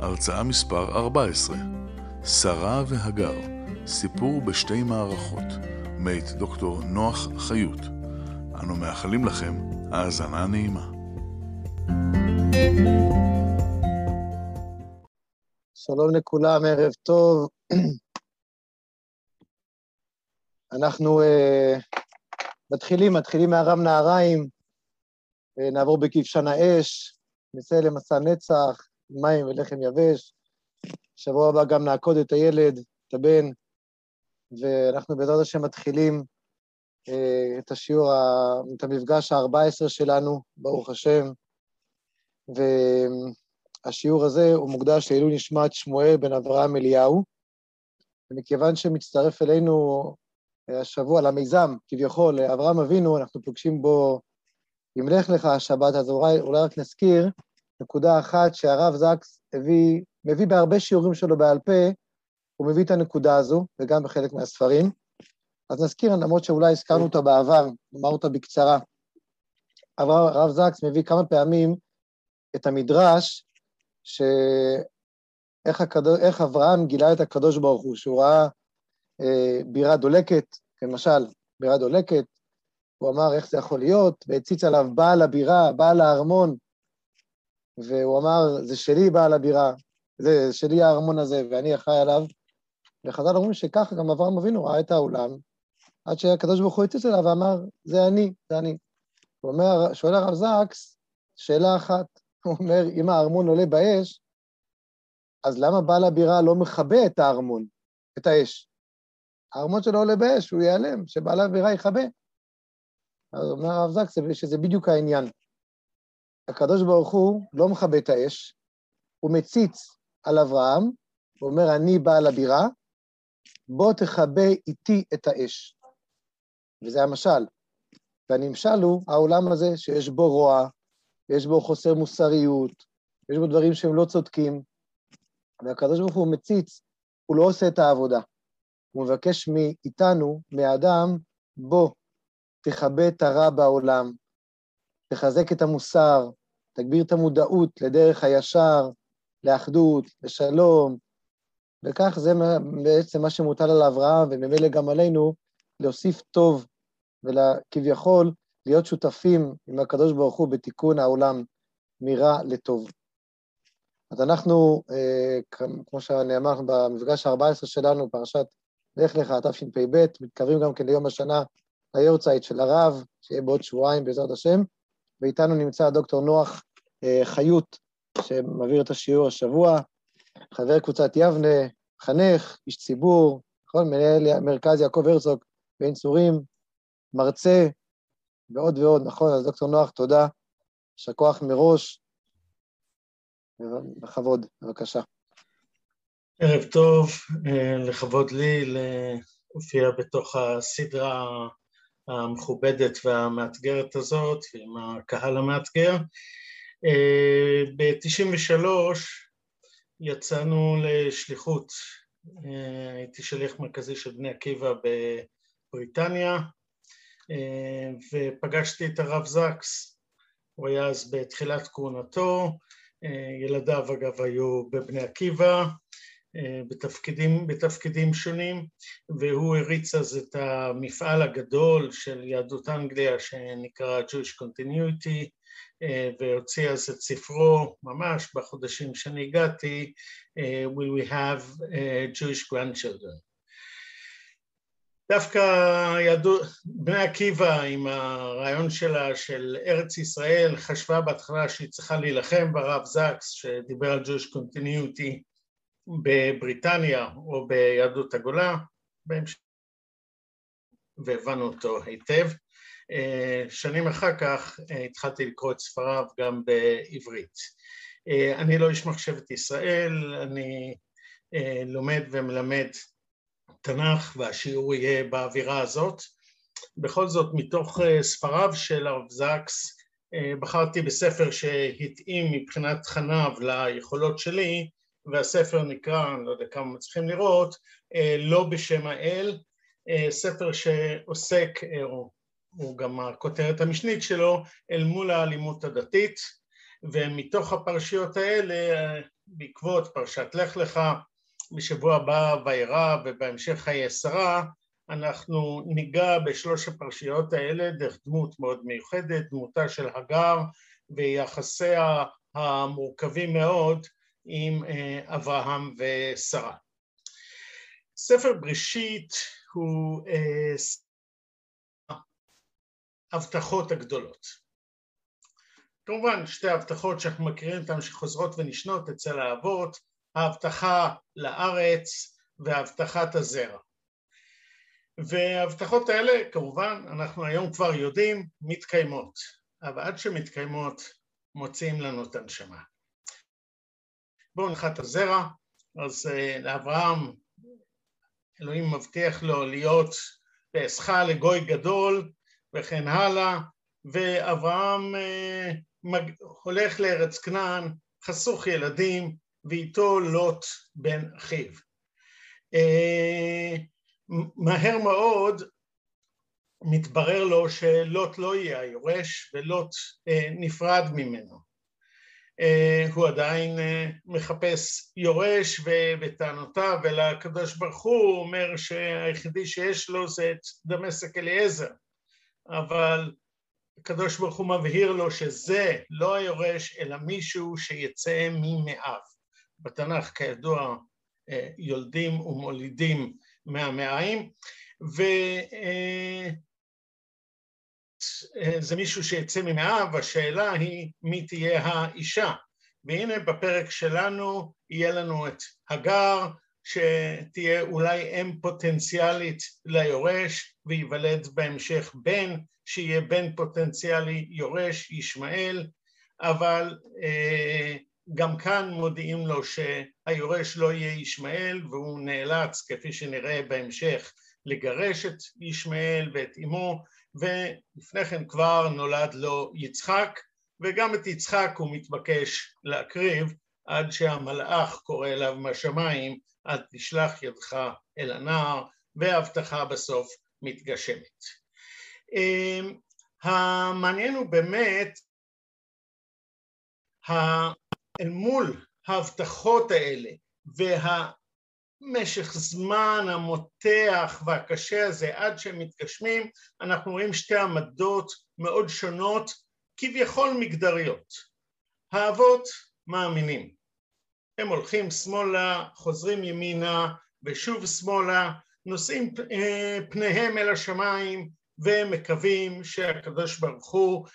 הרצאה מספר 14, שרה והגר, סיפור בשתי מערכות, מאת דוקטור נוח חיות. אנו מאחלים לכם האזנה נעימה. שלום לכולם, ערב טוב. אנחנו uh, מתחילים, מתחילים מהרם נהריים, uh, נעבור בכבשן האש, נצא למסע נצח, מים ולחם יבש. שבוע הבא גם נעקוד את הילד, את הבן, ואנחנו בעזרת השם מתחילים uh, את השיעור, את המפגש ה-14 שלנו, ברוך השם. והשיעור הזה הוא מוקדש לעילוי נשמת שמואל בן אברהם אליהו, ומכיוון שמצטרף אלינו השבוע למיזם, כביכול, אברהם אבינו, אנחנו פוגשים בו אם לך לך השבת, אז אולי, אולי רק נזכיר נקודה אחת שהרב זקס הביא, מביא בהרבה שיעורים שלו בעל פה, הוא מביא את הנקודה הזו, וגם בחלק מהספרים. אז נזכיר, למרות שאולי הזכרנו אותה בעבר, נאמר אותה בקצרה. הרב זקס מביא כמה פעמים את המדרש, שאיך הקדוש, אברהם גילה את הקדוש ברוך הוא, שהוא ראה אה, בירה דולקת, למשל, בירה דולקת, הוא אמר איך זה יכול להיות, והציץ עליו בעל הבירה, בעל הארמון, והוא אמר, זה שלי בעל הבירה, זה שלי הארמון הזה, ואני אחראי עליו. וחז"ל אומרים שככה גם אברהם אבינו ראה את העולם, עד שהקדוש ברוך הוא הציץ אליו ואמר, זה אני, זה אני. הוא אומר, שואל הרב זקס, שאלה אחת, הוא אומר, אם הארמון עולה באש, אז למה בעל הבירה לא מכבה את הארמון, את האש? הארמון שלו עולה באש, הוא ייעלם, שבעל הבירה יכבה. אז אומר הרב זקס שזה בדיוק העניין. הקדוש ברוך הוא לא מכבה את האש, הוא מציץ על אברהם, הוא אומר, אני בעל הבירה, בוא תכבה איתי את האש. וזה המשל. והנמשל הוא העולם הזה שיש בו רוע, יש בו חוסר מוסריות, יש בו דברים שהם לא צודקים, והקדוש ברוך הוא מציץ, הוא לא עושה את העבודה. הוא מבקש מאיתנו, מהאדם, בוא, תכבה את הרע בעולם, תחזק את המוסר, תגביר את המודעות לדרך הישר, לאחדות, לשלום, וכך זה בעצם מה שמוטל על אברהם, וממילא גם עלינו, להוסיף טוב, וכביכול להיות שותפים עם הקדוש ברוך הוא בתיקון העולם מרע לטוב. אז אנחנו, אה, כמו שנאמר במפגש ה-14 שלנו, פרשת לך לך, תשפ"ב, מתקרבים גם כן ליום השנה ליורצייט של הרב, שיהיה בעוד שבועיים בעזרת השם, ואיתנו נמצא דוקטור נוח חיות, שמעביר את השיעור השבוע, חבר קבוצת יבנה, חנך, איש ציבור, נכון? מנהל מרכז יעקב הרצוג בעין צורים, מרצה, ועוד ועוד, נכון? אז דוקטור נוח, תודה. יישר כוח מראש. בכבוד, בבקשה. ערב טוב, אה, לכבוד לי להופיע בתוך הסדרה המכובדת והמאתגרת הזאת, עם הקהל המאתגר. אה, ב-93 יצאנו לשליחות, אה, הייתי שליח מרכזי של בני עקיבא בבריטניה, ופגשתי את הרב זקס, הוא היה אז בתחילת כהונתו, ילדיו אגב היו בבני עקיבא, בתפקידים, בתפקידים שונים, והוא הריץ אז את המפעל הגדול של יהדות אנגליה שנקרא Jewish Continuity, והוציא אז את ספרו ממש בחודשים שאני הגעתי, Will we have Jewish grandchildren. דווקא יהדות, בני עקיבא עם הרעיון שלה של ארץ ישראל חשבה בהתחלה שהיא צריכה להילחם ברב זקס שדיבר על Jewish Continuity בבריטניה או ביהדות הגולה, והבנו אותו היטב. שנים אחר כך התחלתי לקרוא את ספריו גם בעברית. אני לא איש מחשבת ישראל, אני לומד ומלמד תנ"ך והשיעור יהיה באווירה הזאת. בכל זאת, מתוך ספריו של הרב זקס, בחרתי בספר שהתאים מבחינת תכניו ליכולות שלי, והספר נקרא, אני לא יודע כמה מצליחים לראות, לא בשם האל, ספר שעוסק, או הוא גם הכותרת המשנית שלו, אל מול האלימות הדתית, ומתוך הפרשיות האלה, בעקבות פרשת לך לך, בשבוע הבא וירא ובהמשך חיי שרה, אנחנו ניגע בשלוש הפרשיות האלה דרך דמות מאוד מיוחדת, דמותה של הגר ויחסיה המורכבים מאוד עם אברהם ושרה. ספר בראשית הוא ההבטחות הגדולות. כמובן שתי הבטחות שאנחנו מכירים אותן שחוזרות ונשנות אצל האבות, ההבטחה לארץ והבטחת הזרע. וההבטחות האלה כמובן אנחנו היום כבר יודעים מתקיימות, אבל עד שמתקיימות מוציאים לנו את הנשמה. בואו נחת את הזרע, אז לאברהם אלוהים מבטיח לו להיות ואעשך לגוי גדול וכן הלאה, ואברהם הולך לארץ כנען, חסוך ילדים, ואיתו לוט בן אחיו. מהר מאוד מתברר לו שלוט לא יהיה היורש ולוט נפרד ממנו. הוא עדיין מחפש יורש וטענותיו ולקדוש ברוך הוא אומר שהיחידי שיש לו זה את דמשק אליעזר אבל הקדוש ברוך הוא מבהיר לו שזה לא היורש אלא מישהו שיצא ממאיו. בתנ"ך כידוע יולדים ומולידים מהמאיים וזה מישהו שיצא ממאיו, השאלה היא מי תהיה האישה והנה בפרק שלנו יהיה לנו את הגר שתהיה אולי אם פוטנציאלית ליורש וייוולד בהמשך בן שיהיה בן פוטנציאלי יורש ישמעאל אבל גם כאן מודיעים לו שהיורש לא יהיה ישמעאל והוא נאלץ כפי שנראה בהמשך לגרש את ישמעאל ואת אמו ולפני כן כבר נולד לו יצחק וגם את יצחק הוא מתבקש להקריב עד שהמלאך קורא אליו מהשמיים אל תשלח ידך אל הנער וההבטחה בסוף מתגשמת. המעניין הוא באמת אל מול ההבטחות האלה והמשך זמן המותח והקשה הזה עד שהם מתגשמים אנחנו רואים שתי עמדות מאוד שונות כביכול מגדריות. האבות מאמינים, הם הולכים שמאלה, חוזרים ימינה ושוב שמאלה, נושאים פניהם אל השמיים ומקווים שהקדוש ברוך הוא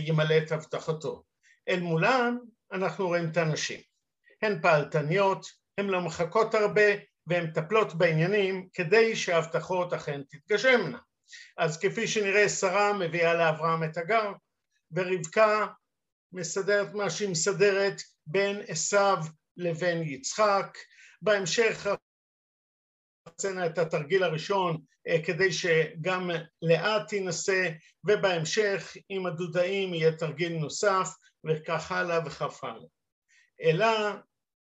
ימלא את הבטחתו. אל מולן אנחנו רואים את הנשים, הן פעלתניות, הן לא מחכות הרבה והן מטפלות בעניינים כדי שההבטחות אכן תתגשמנה. אז כפי שנראה שרה מביאה לאברהם את הגר ורבקה מסדרת מה שהיא מסדרת בין עשיו לבין יצחק, בהמשך רצינו את התרגיל הראשון כדי שגם לאה תינשא ובהמשך עם הדודאים יהיה תרגיל נוסף וכך הלאה וכך הלאה. אלא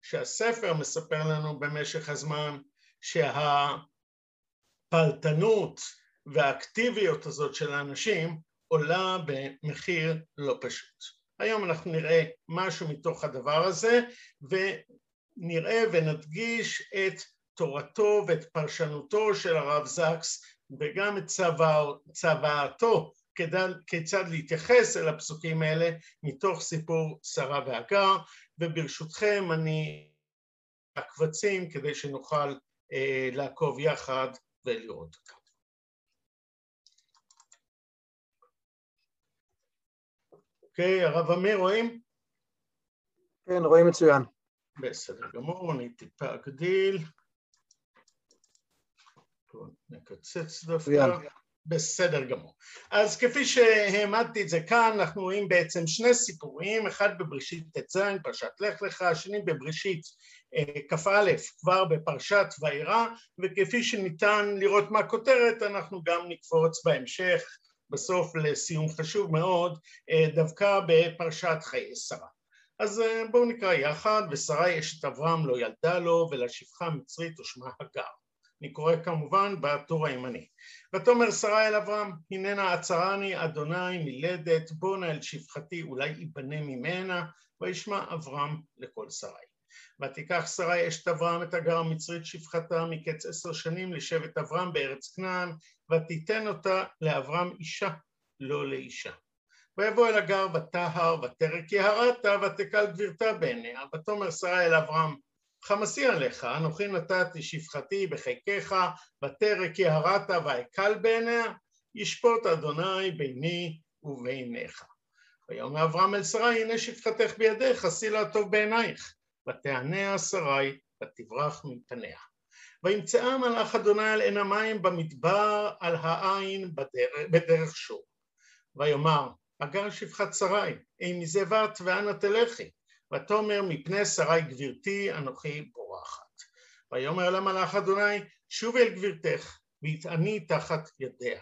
שהספר מספר לנו במשך הזמן שהפלטנות והאקטיביות הזאת של האנשים עולה במחיר לא פשוט. היום אנחנו נראה משהו מתוך הדבר הזה ונראה ונדגיש את תורתו ואת פרשנותו של הרב זקס וגם את צוואתו כיצד להתייחס אל הפסוקים האלה מתוך סיפור שרה והגר וברשותכם אני הקבצים כדי שנוכל אה, לעקוב יחד ולראות אותם. אוקיי, הרב אמיר רואים? כן, רואים מצוין. בסדר גמור, אני טיפה אגדיל. נקצץ דווקא. בסדר גמור. אז כפי שהעמדתי את זה כאן, אנחנו רואים בעצם שני סיפורים, אחד בבראשית ט"ז, פרשת לך לך, השני בבראשית אה, כ"א, כבר בפרשת וירא, וכפי שניתן לראות מהכותרת, אנחנו גם נקפוץ בהמשך, בסוף לסיום חשוב מאוד, אה, דווקא בפרשת חיי שרה. אז אה, בואו נקרא יחד, ושרה אשת אברהם לא ילדה לו, ולשפחה המצרית ושמה הגר. אני קורא כמובן בטור הימני. ותאמר שרה אל אברהם, הננה עצרני אדוני מלדת, בונה אל שפחתי אולי ייבנה ממנה, וישמע אברהם לכל שרי. ותיקח שרי אשת אברהם את הגר המצרית שפחתה מקץ עשר שנים לשבט אברהם בארץ כנען, ותיתן אותה לאברהם אישה, לא לאישה. ויבוא אל הגר וטהר ותרק יהרתה ותקל גבירתה בעיניה, ותאמר שרה אל אברהם חמסי עליך, אנוכי נתתי שפחתי בחיקך, ותרק יהרת ואקל בעיניה, ישפוט אדוני ביני וביניך. ויאמר אברהם אל שרי, הנה שפחתך בידך, עשי לה טוב בעינייך. ותענה שרי, ותברח מפניה. וימצאה מלאך אדוני על עין המים במדבר על העין בדרך, בדרך שור. ויאמר, אגר שפחת שרי, אין מזה בת ואנה תלכי. ותאמר מפני שרי גבירתי אנוכי בורחת. ויאמר למלאך אדוני שוב אל גבירתך והטעני תחת ידיה.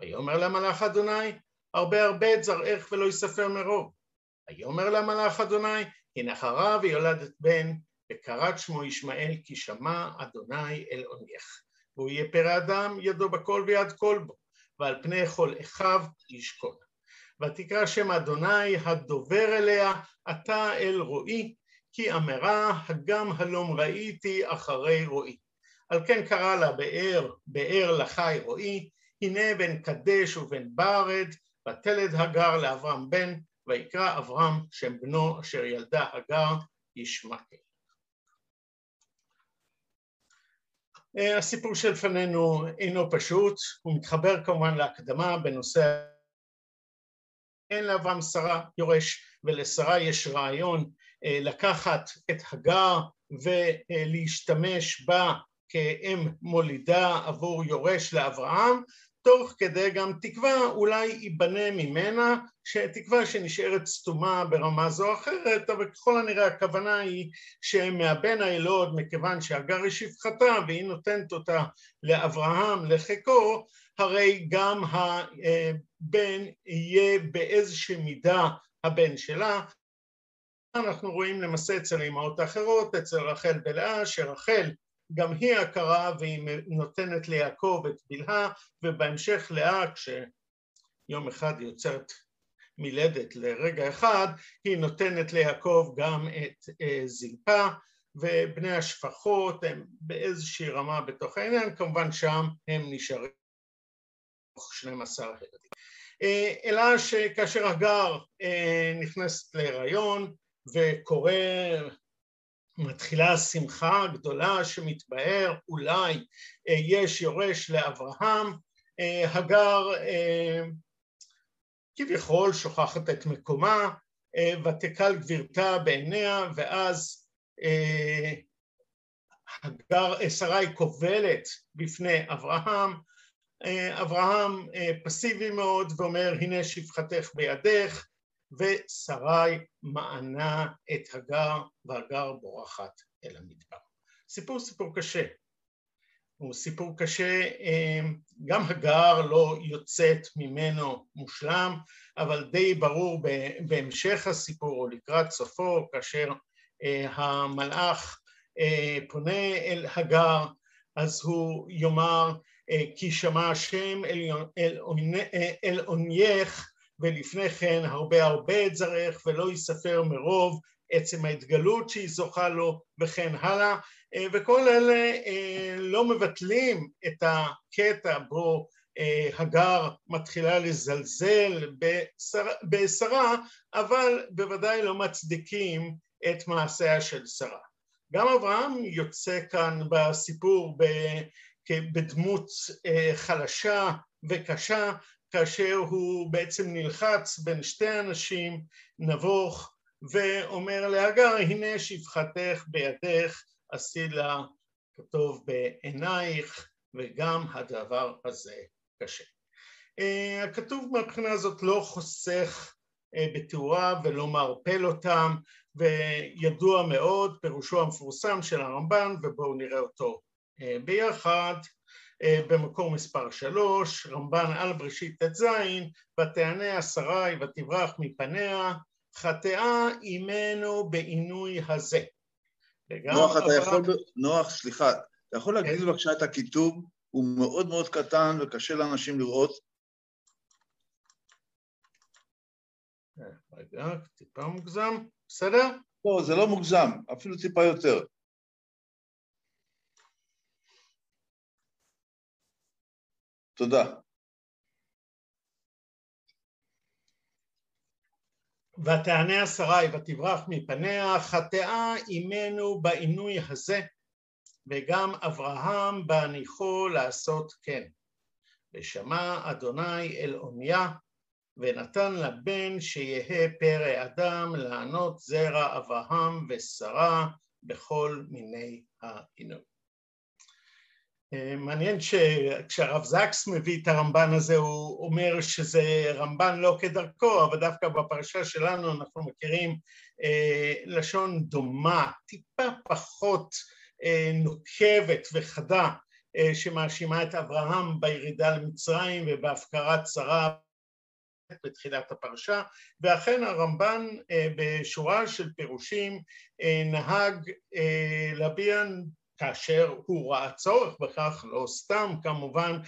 ויאמר למלאך אדוני הרבה הרבה את זרעך ולא יספר מרוב. ויאמר למלאך אדוני הנה חרה ויולדת בן וקראת שמו ישמעאל כי שמע אדוני אל עונייך. והוא יהיה פרא אדם ידו בכל ויד כל בו ועל פני כל אחיו ישכון. ותקרא שם אדוני הדובר אליה, אתה אל רועי, כי אמרה הגם הלום ראיתי אחרי רועי. על כן קרא לה באר, באר לחי רועי, הנה בן קדש ובן בארד, ותלד הגר לאברהם בן, ויקרא אברהם שם בנו אשר ילדה הגר ישמעאל. הסיפור שלפנינו אינו פשוט, הוא מתחבר כמובן להקדמה בנושא אין לאברהם שרה יורש, ולשרה יש רעיון אה, לקחת את הגר ולהשתמש בה כאם מולידה עבור יורש לאברהם, תוך כדי גם תקווה אולי ייבנה ממנה, תקווה שנשארת סתומה ברמה זו או אחרת, אבל ככל הנראה הכוונה היא שמהבן הילוד, מכיוון שהגר היא שפחתה והיא נותנת אותה לאברהם לחיקו, הרי גם הבן יהיה באיזושהי מידה הבן שלה. אנחנו רואים למעשה אצל האמהות האחרות, אצל רחל ולאה, שרחל גם היא הכרה והיא נותנת ליעקב את בלהה, ובהמשך לאה כשיום אחד יוצרת מילדת לרגע אחד, היא נותנת ליעקב גם את אה, זלפה, ובני השפחות הם באיזושהי רמה בתוך העניין, כמובן שם הם נשארים 12 ילדים. אה, אלא שכאשר הגר אה, נכנסת להיריון וקורה, מתחילה השמחה הגדולה שמתבהר, אולי אה, יש יורש לאברהם, הגר כביכול שוכחת את מקומה, ותקל גבירתה בעיניה, ואז הגר, שרי קובלת בפני אברהם, אברהם אה, פסיבי מאוד ואומר הנה שפחתך בידך ושרי מענה את הגר והגר בורחת אל המדבר. סיפור סיפור קשה, הוא סיפור קשה, אה, גם הגר לא יוצאת ממנו מושלם, אבל די ברור בהמשך הסיפור או לקראת סופו, כאשר אה, המלאך פונה אל הגר, אז הוא יאמר אה, כי שמע השם אל, אל, עונייך ולפני כן הרבה הרבה את זרעך ולא ייספר מרוב עצם ההתגלות שהיא זוכה לו וכן הלאה אה, וכל אלה אה, לא מבטלים את הקטע בו הגר מתחילה לזלזל בשרה אבל בוודאי לא מצדיקים את מעשיה של שרה. גם אברהם יוצא כאן בסיפור בדמות אה, חלשה וקשה, כאשר הוא בעצם נלחץ בין שתי אנשים, נבוך, ואומר להגר, הנה שפחתך בידך, עשי לה כתוב בעינייך, וגם הדבר הזה קשה. הכתוב מהבחינה הזאת לא חוסך בתאורה ולא מערפל אותם, וידוע מאוד, פירושו המפורסם של הרמב"ן, ובואו נראה אותו ביחד. במקור מספר שלוש, רמב"ן על בראשית ט"ז, ותענה השרי ותברח מפניה, חטאה אימנו בעינוי הזה. נוח, אתה יכול, נוח, סליחה, אתה יכול להגיד כן. בבקשה את הכיתוב? הוא מאוד מאוד קטן וקשה לאנשים לראות. רגע, טיפה מוגזם, בסדר? לא, זה לא מוגזם, אפילו טיפה יותר. תודה. ותענה השרי ותברח מפניה, חטאה אימנו בעינוי הזה, וגם אברהם בהניחו לעשות כן. ושמע אדוני אל אוניה, ונתן לה בן שיהא פרא אדם לענות זרע אברהם ושרה בכל מיני העינוי. מעניין שכשהרב זקס מביא את הרמב"ן הזה הוא אומר שזה רמב"ן לא כדרכו, אבל דווקא בפרשה שלנו אנחנו מכירים אה, לשון דומה, טיפה פחות אה, נוקבת וחדה, אה, שמאשימה את אברהם בירידה למצרים ובהפקרת שרה בתחילת הפרשה, ואכן הרמב"ן בשורה של פירושים נהג להביע כאשר הוא ראה צורך בכך, לא סתם כמובן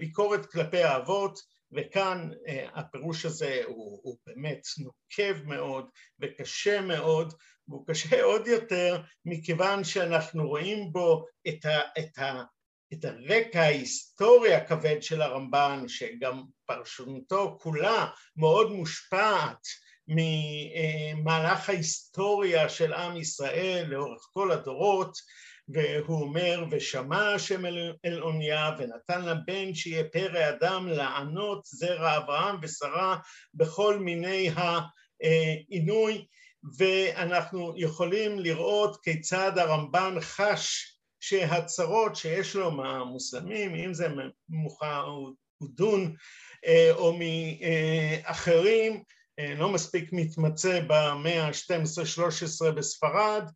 ביקורת כלפי האבות, וכאן הפירוש הזה הוא, הוא באמת נוקב מאוד וקשה מאוד, והוא קשה עוד יותר מכיוון שאנחנו רואים בו את, ה, את, ה, את הרקע ההיסטורי הכבד של הרמב"ן, שגם פרשנותו כולה מאוד מושפעת ממהלך ההיסטוריה של עם ישראל לאורך כל הדורות, והוא אומר, ושמע השם אל אוניה ונתן לה בן שיהיה פרא אדם לענות זרע אברהם ושרה בכל מיני העינוי, ואנחנו יכולים לראות כיצד הרמב"ן חש שהצרות שיש לו מהמוסלמים, אם זה ממוחדון או מאחרים, לא מספיק מתמצא במאה ה-12-13 בספרד, אה, אה,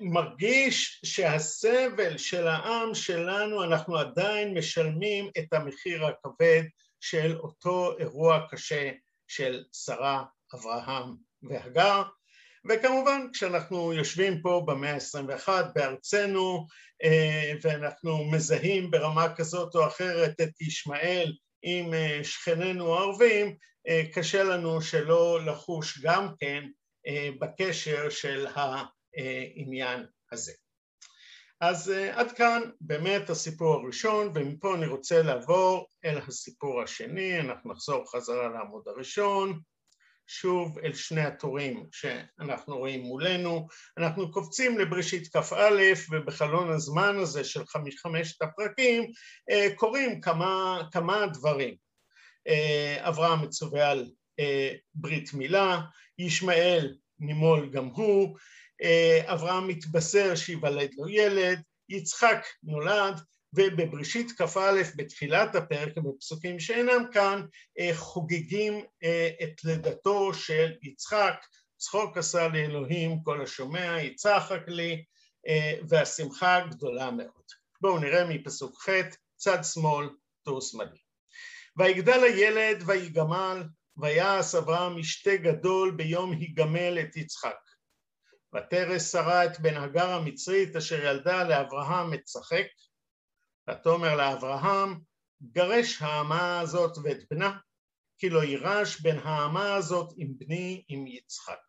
ומרגיש שהסבל של העם שלנו, אנחנו עדיין משלמים את המחיר הכבד של אותו אירוע קשה של שרה, אברהם והגר. וכמובן כשאנחנו יושבים פה במאה ה-21 בארצנו אה, ואנחנו מזהים ברמה כזאת או אחרת את ישמעאל עם שכנינו הערבים, קשה לנו שלא לחוש גם כן אה, בקשר של העניין הזה. אז אה, עד כאן באמת הסיפור הראשון ומפה אני רוצה לעבור אל הסיפור השני, אנחנו נחזור חזרה לעמוד הראשון, שוב אל שני התורים שאנחנו רואים מולנו, אנחנו קופצים לבראשית כ"א ובחלון הזמן הזה של חמש, חמשת הפרקים אה, קורים כמה, כמה דברים. אברהם מצווה על ברית מילה, ישמעאל נימול גם הוא, אה, אברהם מתבשר שיוולד לו ילד, יצחק נולד, ובבראשית כ"א בתחילת הפרק בפסוקים שאינם כאן אה, חוגגים אה, את לידתו של יצחק, צחוק עשה לאלוהים כל השומע, יצחק לי, והשמחה גדולה מאוד. בואו נראה מפסוק ח', צד שמאל, טור שמאלי. ויגדל הילד ויגמל ויעש אברהם משתה גדול ביום היגמל את יצחק. ותרס שרה את בן הגר המצרית אשר ילדה לאברהם את שחק, ותאמר לאברהם גרש האמה הזאת ואת בנה, כי לא יירש בין האמה הזאת עם בני עם יצחק.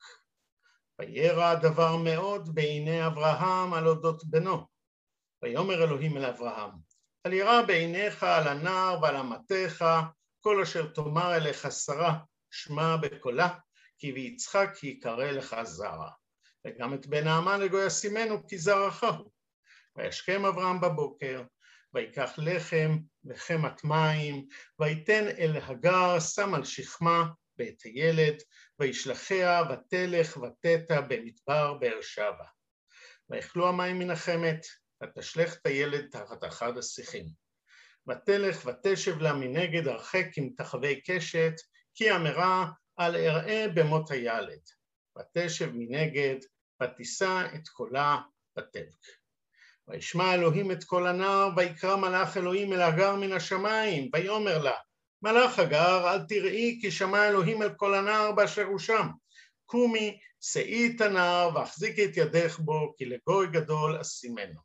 וירא הדבר מאוד בעיני אברהם על אודות בנו. ויאמר אלוהים אל אברהם, אל ירא בעיניך על הנער ועל אמתיך כל אשר תאמר אליך שרה, שמע בקולה, כי ביצחק יקרא לך זרע. וגם את בן האמן לגוי אשימנו כי זרעך הוא. וישכם אברהם בבוקר, ויקח לחם וחמת מים, ויתן אל הגר, שם על שכמה ואת הילד, וישלחיה ותלך ותתה במדבר באר שבע. ויאכלו המים מן החמת, ותשלך את הילד תחת אחד השיחים. ותלך ותשב לה מנגד הרחק עם תחווי קשת, כי אמרה אל אראה במות הילד. ותשב מנגד, ותישא את קולה ותבך. וישמע אלוהים את קול הנער, ויקרא מלאך אלוהים אל הגר מן השמיים, ויאמר לה, מה לך הגר, אל תיראי כי שמע אלוהים אל קול הנער באשר הוא שם. קומי, שאי את הנער, והחזיקי את ידך בו, כי לגוי גדול אשימנו.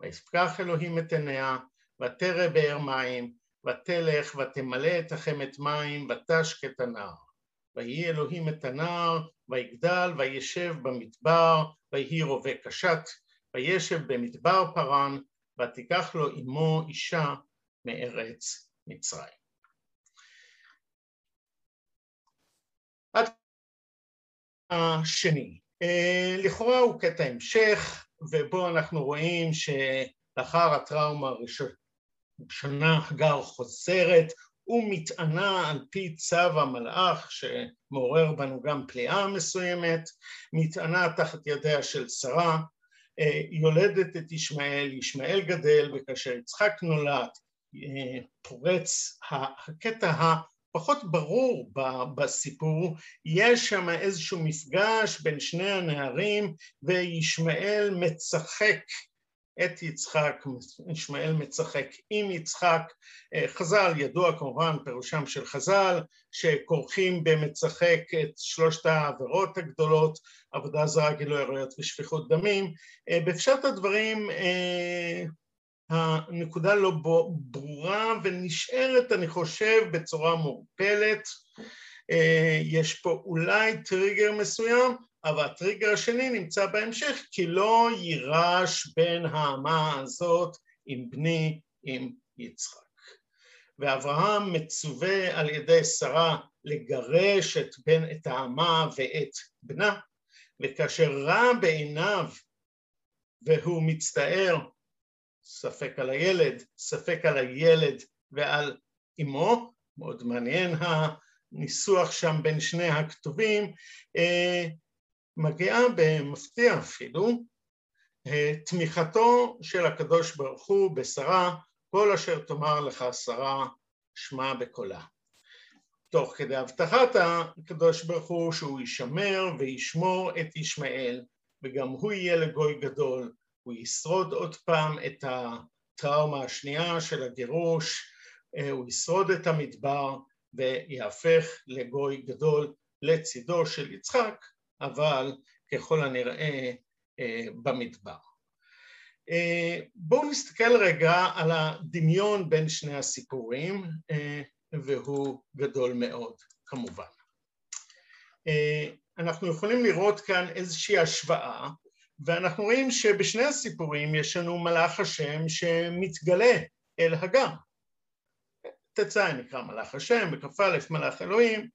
ויפקח אלוהים את עיניה, ותרא באר מים, ותלך ותמלא את החמת מים, ותשק את הנער. ויהי אלוהים את הנער, ויגדל, וישב במדבר, ויהי רובה קשת, וישב במדבר פרן, ותיקח לו אמו אישה מארץ מצרים. עד השני, אה, לכאורה הוא קטע המשך, ובו אנחנו רואים שלאחר הטראומה הראשונה הגר חוזרת ומתענה על פי צו המלאך שמעורר בנו גם פליאה מסוימת, מתענה תחת ידיה של שרה, אה, יולדת את ישמעאל, ישמעאל גדל וכאשר יצחק נולד אה, פורץ הקטע הפחות ברור בסיפור, יש שם איזשהו מפגש בין שני הנערים וישמעאל מצחק את יצחק, ישמעאל מצחק עם יצחק, אה, חז"ל ידוע כמובן פירושם של חז"ל שכורכים במצחק את שלושת העבירות הגדולות, עבודה זרה, גילוי עריות ושפיכות דמים, אה, בפשט הדברים אה, הנקודה לא ברורה ונשארת אני חושב בצורה מעורפלת, יש פה אולי טריגר מסוים אבל הטריגר השני נמצא בהמשך, כי לא יירש בין האמה הזאת עם בני, עם יצחק. ואברהם מצווה על ידי שרה לגרש את, בן, את האמה ואת בנה, וכאשר רע בעיניו והוא מצטער, ספק על הילד, ספק על הילד ועל אמו, מאוד מעניין הניסוח שם בין שני הכתובים, אה, מגיעה במפתיע אפילו אה, תמיכתו של הקדוש ברוך הוא בשרה, כל אשר תאמר לך שרה שמע בקולה. תוך כדי הבטחת הקדוש ברוך הוא שהוא ישמר וישמור את ישמעאל וגם הוא יהיה לגוי גדול, הוא ישרוד עוד פעם את הטראומה השנייה של הגירוש, אה, הוא ישרוד את המדבר ויהפך לגוי גדול לצידו של יצחק אבל ככל הנראה אה, במדבר. אה, בואו נסתכל רגע על הדמיון בין שני הסיפורים, אה, והוא גדול מאוד כמובן. אנחנו יכולים לראות כאן איזושהי השוואה, ואנחנו רואים שבשני הסיפורים יש לנו מלאך השם שמתגלה אל הגר. ט"ז נקרא מלאך השם, בכ"א מלאך אלוהים,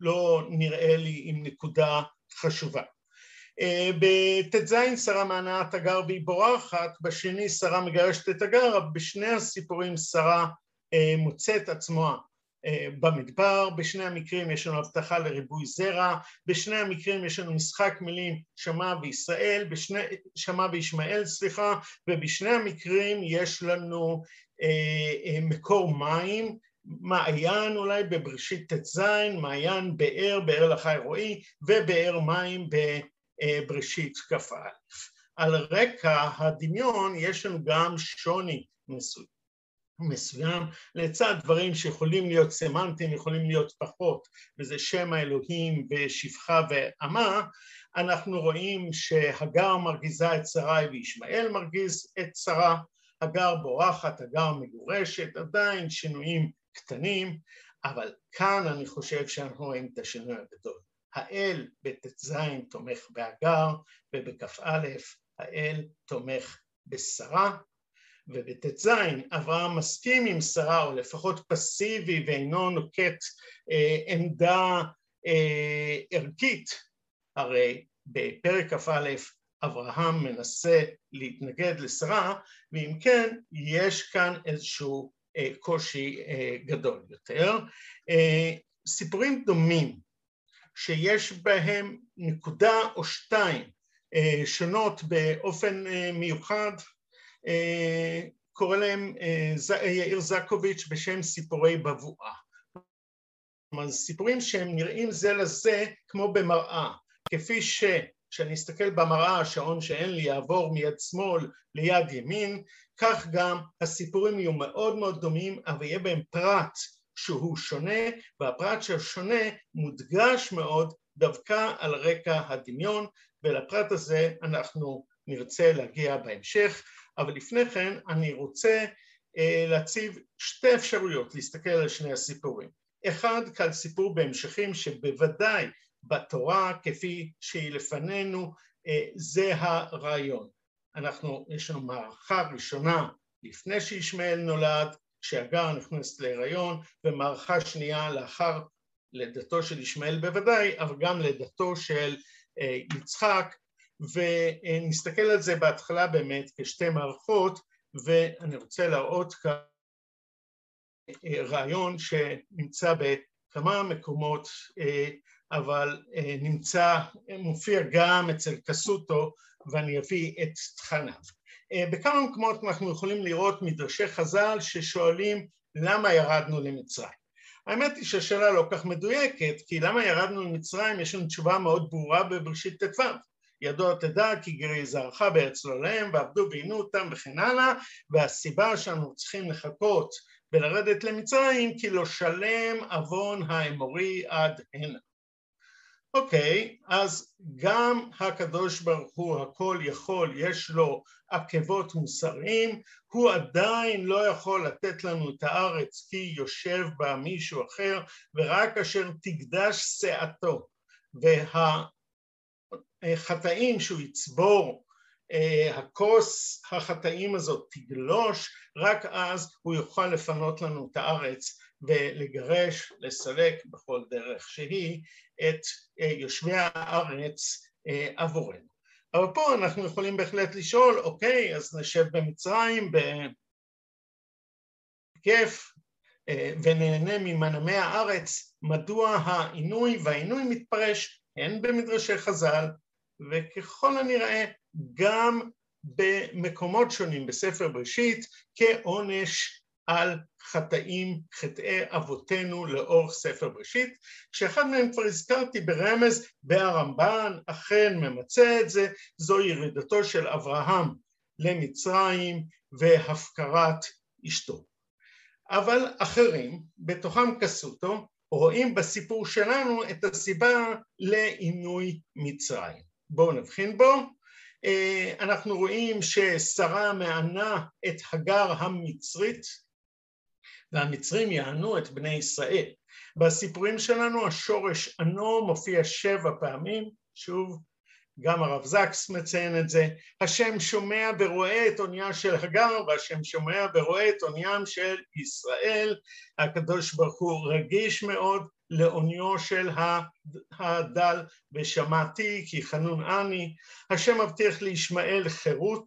לא נראה לי עם נקודה חשובה. אה, בט"ז שרה מהנעת הגר והיא בורחת, בשני שרה מגרשת את הגר, בשני הסיפורים שרה אה, מוצאת עצמה אה, במדבר, בשני המקרים יש לנו הבטחה לריבוי זרע, בשני המקרים יש לנו משחק מילים שמע וישראל, בשני, שמע וישמעאל סליחה, ובשני המקרים יש לנו מקור מים מעיין אולי בבראשית ט"ז, מעיין באר, באר לחי רועי, ובאר מים בבראשית כ"א. על רקע הדמיון יש לנו גם שוני מסוים. מסוים לצד דברים שיכולים להיות סמנטיים, יכולים להיות פחות, וזה שם האלוהים ושפחה ועמה, אנחנו רואים שהגר מרגיזה את שרי וישמעאל מרגיז את שרה, הגר בורחת, הגר מגורשת, עדיין שינויים קטנים, אבל כאן אני חושב שאנחנו רואים את השינוי הגדול. האל בט"ז תומך בהגר, ובכ"א האל תומך בשרה, ובט"ז אברהם מסכים עם שרה, או לפחות פסיבי ואינו נוקט אה, עמדה אה, ערכית, הרי בפרק כ"א אברהם מנסה להתנגד לשרה, ואם כן, יש כאן איזשהו קושי אה, גדול יותר. אה, סיפורים דומים שיש בהם נקודה או שתיים שונות באופן מיוחד קורא להם יאיר זקוביץ' בשם סיפורי בבואה. כלומר, סיפורים שהם נראים זה לזה כמו במראה, כפי ש... כשאני אסתכל במראה השעון שאין לי יעבור מיד שמאל ליד ימין, כך גם הסיפורים יהיו מאוד מאוד דומים, אבל יהיה בהם פרט שהוא שונה, והפרט ששונה מודגש מאוד דווקא על רקע הדמיון, ולפרט הזה אנחנו נרצה להגיע בהמשך, אבל לפני כן אני רוצה אה, להציב שתי אפשרויות להסתכל על שני הסיפורים. אחד כעל סיפור בהמשכים שבוודאי בתורה כפי שהיא לפנינו אה, זה הרעיון. אנחנו, יש לנו מערכה ראשונה לפני שישמעאל נולד, כשהגר נכנסת להיריון, ומערכה שנייה לאחר לידתו של ישמעאל בוודאי, אבל גם לידתו של אה, יצחק, ונסתכל על זה בהתחלה באמת כשתי מערכות, ואני רוצה להראות כאן אה, רעיון שנמצא בכמה מקומות אבל אה, נמצא, מופיע גם אצל קסוטו ואני אביא את תכניו. אה, בכמה מקומות אנחנו יכולים לראות מדרשי חז"ל ששואלים למה ירדנו למצרים. האמת היא שהשאלה לא כך מדויקת, כי למה ירדנו למצרים יש לנו תשובה מאוד ברורה בבראשית ט"ו. ידוע תדע כי גרי זרעך בארץ לא להם ועבדו ועינו אותם וכן הלאה, והסיבה שאנחנו צריכים לחכות ולרדת למצרים כי לא שלם עוון האמורי עד הנה. אוקיי, אז גם הקדוש ברוך הוא הכל יכול, יש לו עקבות מוסריים, הוא עדיין לא יכול לתת לנו את הארץ כי יושב בה מישהו אחר, ורק אשר תקדש שאתו והחטאים שהוא יצבור, אה, הכוס החטאים הזאת תגלוש, רק אז הוא יוכל לפנות לנו את הארץ ולגרש, לסלק בכל דרך שהיא את אה, יושבי הארץ אה, עבורנו. אבל פה אנחנו יכולים בהחלט לשאול, אוקיי, אז נשב במצרים בכיף אה, ונהנה ממנעמי הארץ, מדוע העינוי והעינוי מתפרש הן במדרשי חז"ל וככל הנראה גם במקומות שונים בספר בראשית כעונש על חטאים, חטאי אבותינו לאורך ספר בראשית, שאחד מהם כבר הזכרתי ברמז והרמב"ן אכן ממצה את זה, זו ירידתו של אברהם למצרים והפקרת אשתו. אבל אחרים, בתוכם כסותו, רואים בסיפור שלנו את הסיבה לעינוי מצרים. בואו נבחין בו. אה, אנחנו רואים ששרה מענה את הגר המצרית והמצרים יענו את בני ישראל. בסיפורים שלנו השורש ענו מופיע שבע פעמים, שוב גם הרב זקס מציין את זה, השם שומע ורואה את אונייה של הגר והשם שומע ורואה את אוניים של ישראל, הקדוש ברוך הוא רגיש מאוד לאוניו של הדל ושמעתי כי חנון אני, השם מבטיח לישמעאל חירות,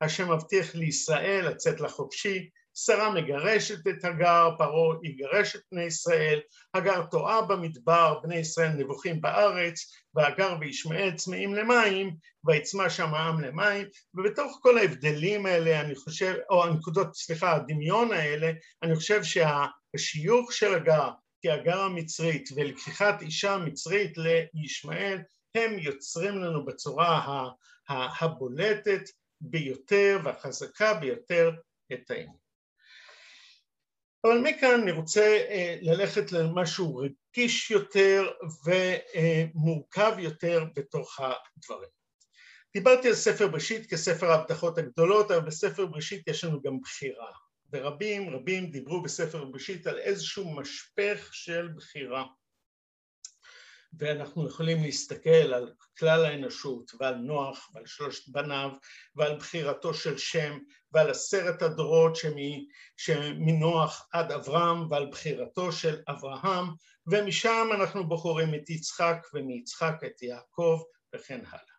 השם מבטיח לישראל לצאת לחופשי, שרה מגרשת את הגר, פרעה יגרש את בני ישראל, הגר טועה במדבר, בני ישראל נבוכים בארץ, והגר וישמעאל צמאים למים, ויצמא שם העם למים, ובתוך כל ההבדלים האלה, אני חושב, או הנקודות, סליחה, הדמיון האלה, אני חושב שהשיוך של הגר כהגר המצרית ולקיחת אישה מצרית לישמעאל, הם יוצרים לנו בצורה הבולטת ביותר והחזקה ביותר את העניין. אבל מכאן אני רוצה אה, ללכת למשהו רגיש יותר ומורכב יותר בתוך הדברים. דיברתי על ספר בראשית כספר ההבטחות הגדולות, אבל בספר בראשית יש לנו גם בחירה. ורבים רבים דיברו בספר בראשית על איזשהו משפך של בחירה. ואנחנו יכולים להסתכל על כלל האנושות ועל נוח ועל שלושת בניו ועל בחירתו של שם ועל עשרת הדורות שמנוח עד אברהם ועל בחירתו של אברהם ומשם אנחנו בוחרים את יצחק ומיצחק את יעקב וכן הלאה.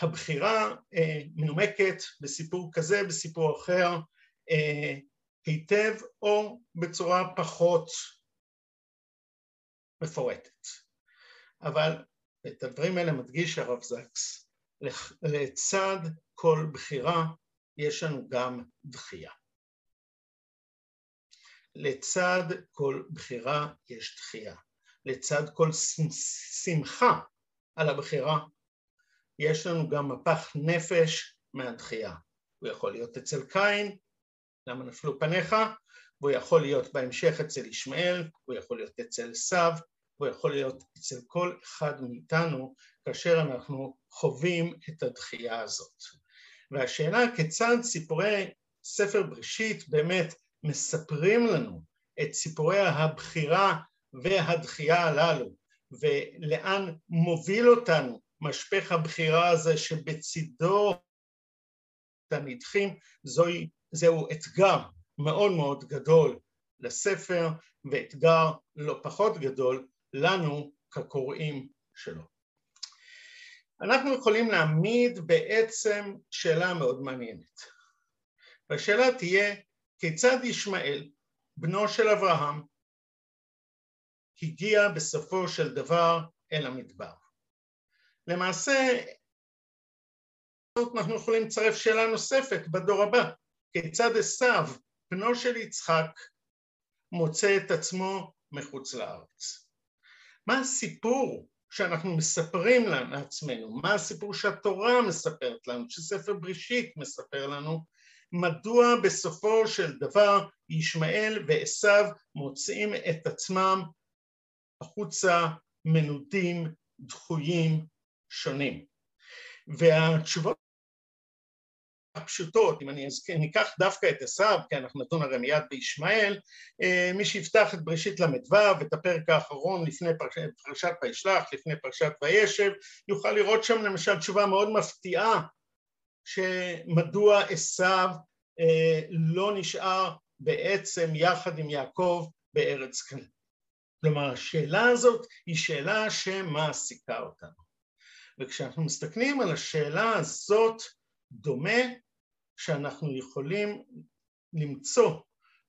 הבחירה אה, מנומקת בסיפור כזה, בסיפור אחר, אה, היטב או בצורה פחות מפורטת. אבל את הדברים האלה מדגיש הרב זקס לצד כל בחירה יש לנו גם דחייה. לצד כל בחירה יש דחייה. לצד כל שמחה על הבחירה, יש לנו גם מפח נפש מהדחייה. הוא יכול להיות אצל קין, למה נפלו פניך, והוא יכול להיות בהמשך אצל ישמעאל, הוא יכול להיות אצל עשיו, הוא יכול להיות אצל כל אחד מאיתנו כאשר אנחנו חווים את הדחייה הזאת. והשאלה כיצד סיפורי ספר בראשית באמת מספרים לנו את סיפורי הבחירה והדחייה הללו, ולאן מוביל אותנו משפך הבחירה הזה שבצידו הנדחים, זוהי, זהו אתגר מאוד מאוד גדול לספר, ואתגר לא פחות גדול לנו כקוראים שלו. אנחנו יכולים להעמיד בעצם שאלה מאוד מעניינת. והשאלה תהיה, כיצד ישמעאל, בנו של אברהם, הגיע בסופו של דבר אל המדבר? למעשה, אנחנו יכולים לצרף שאלה נוספת בדור הבא, כיצד עשיו, בנו של יצחק, מוצא את עצמו מחוץ לארץ? מה הסיפור שאנחנו מספרים לעצמנו, מה הסיפור שהתורה מספרת לנו, שספר בראשית מספר לנו, מדוע בסופו של דבר ישמעאל ועשיו מוצאים את עצמם החוצה מנודים, דחויים, שונים. והתשובות הפשוטות, אם אני אזכיר, ניקח דווקא את עשיו, כי אנחנו נדון הרי מיד בישמעאל, אה, מי שיפתח את בראשית ל"ו, את הפרק האחרון לפני פרשת וישלח, לפני פרשת וישב, יוכל לראות שם למשל תשובה מאוד מפתיעה, שמדוע עשיו אה, לא נשאר בעצם יחד עם יעקב בארץ כנען. כלומר, השאלה הזאת היא שאלה שמעסיקה אותנו. וכשאנחנו מסתכלים על השאלה הזאת, דומה שאנחנו יכולים למצוא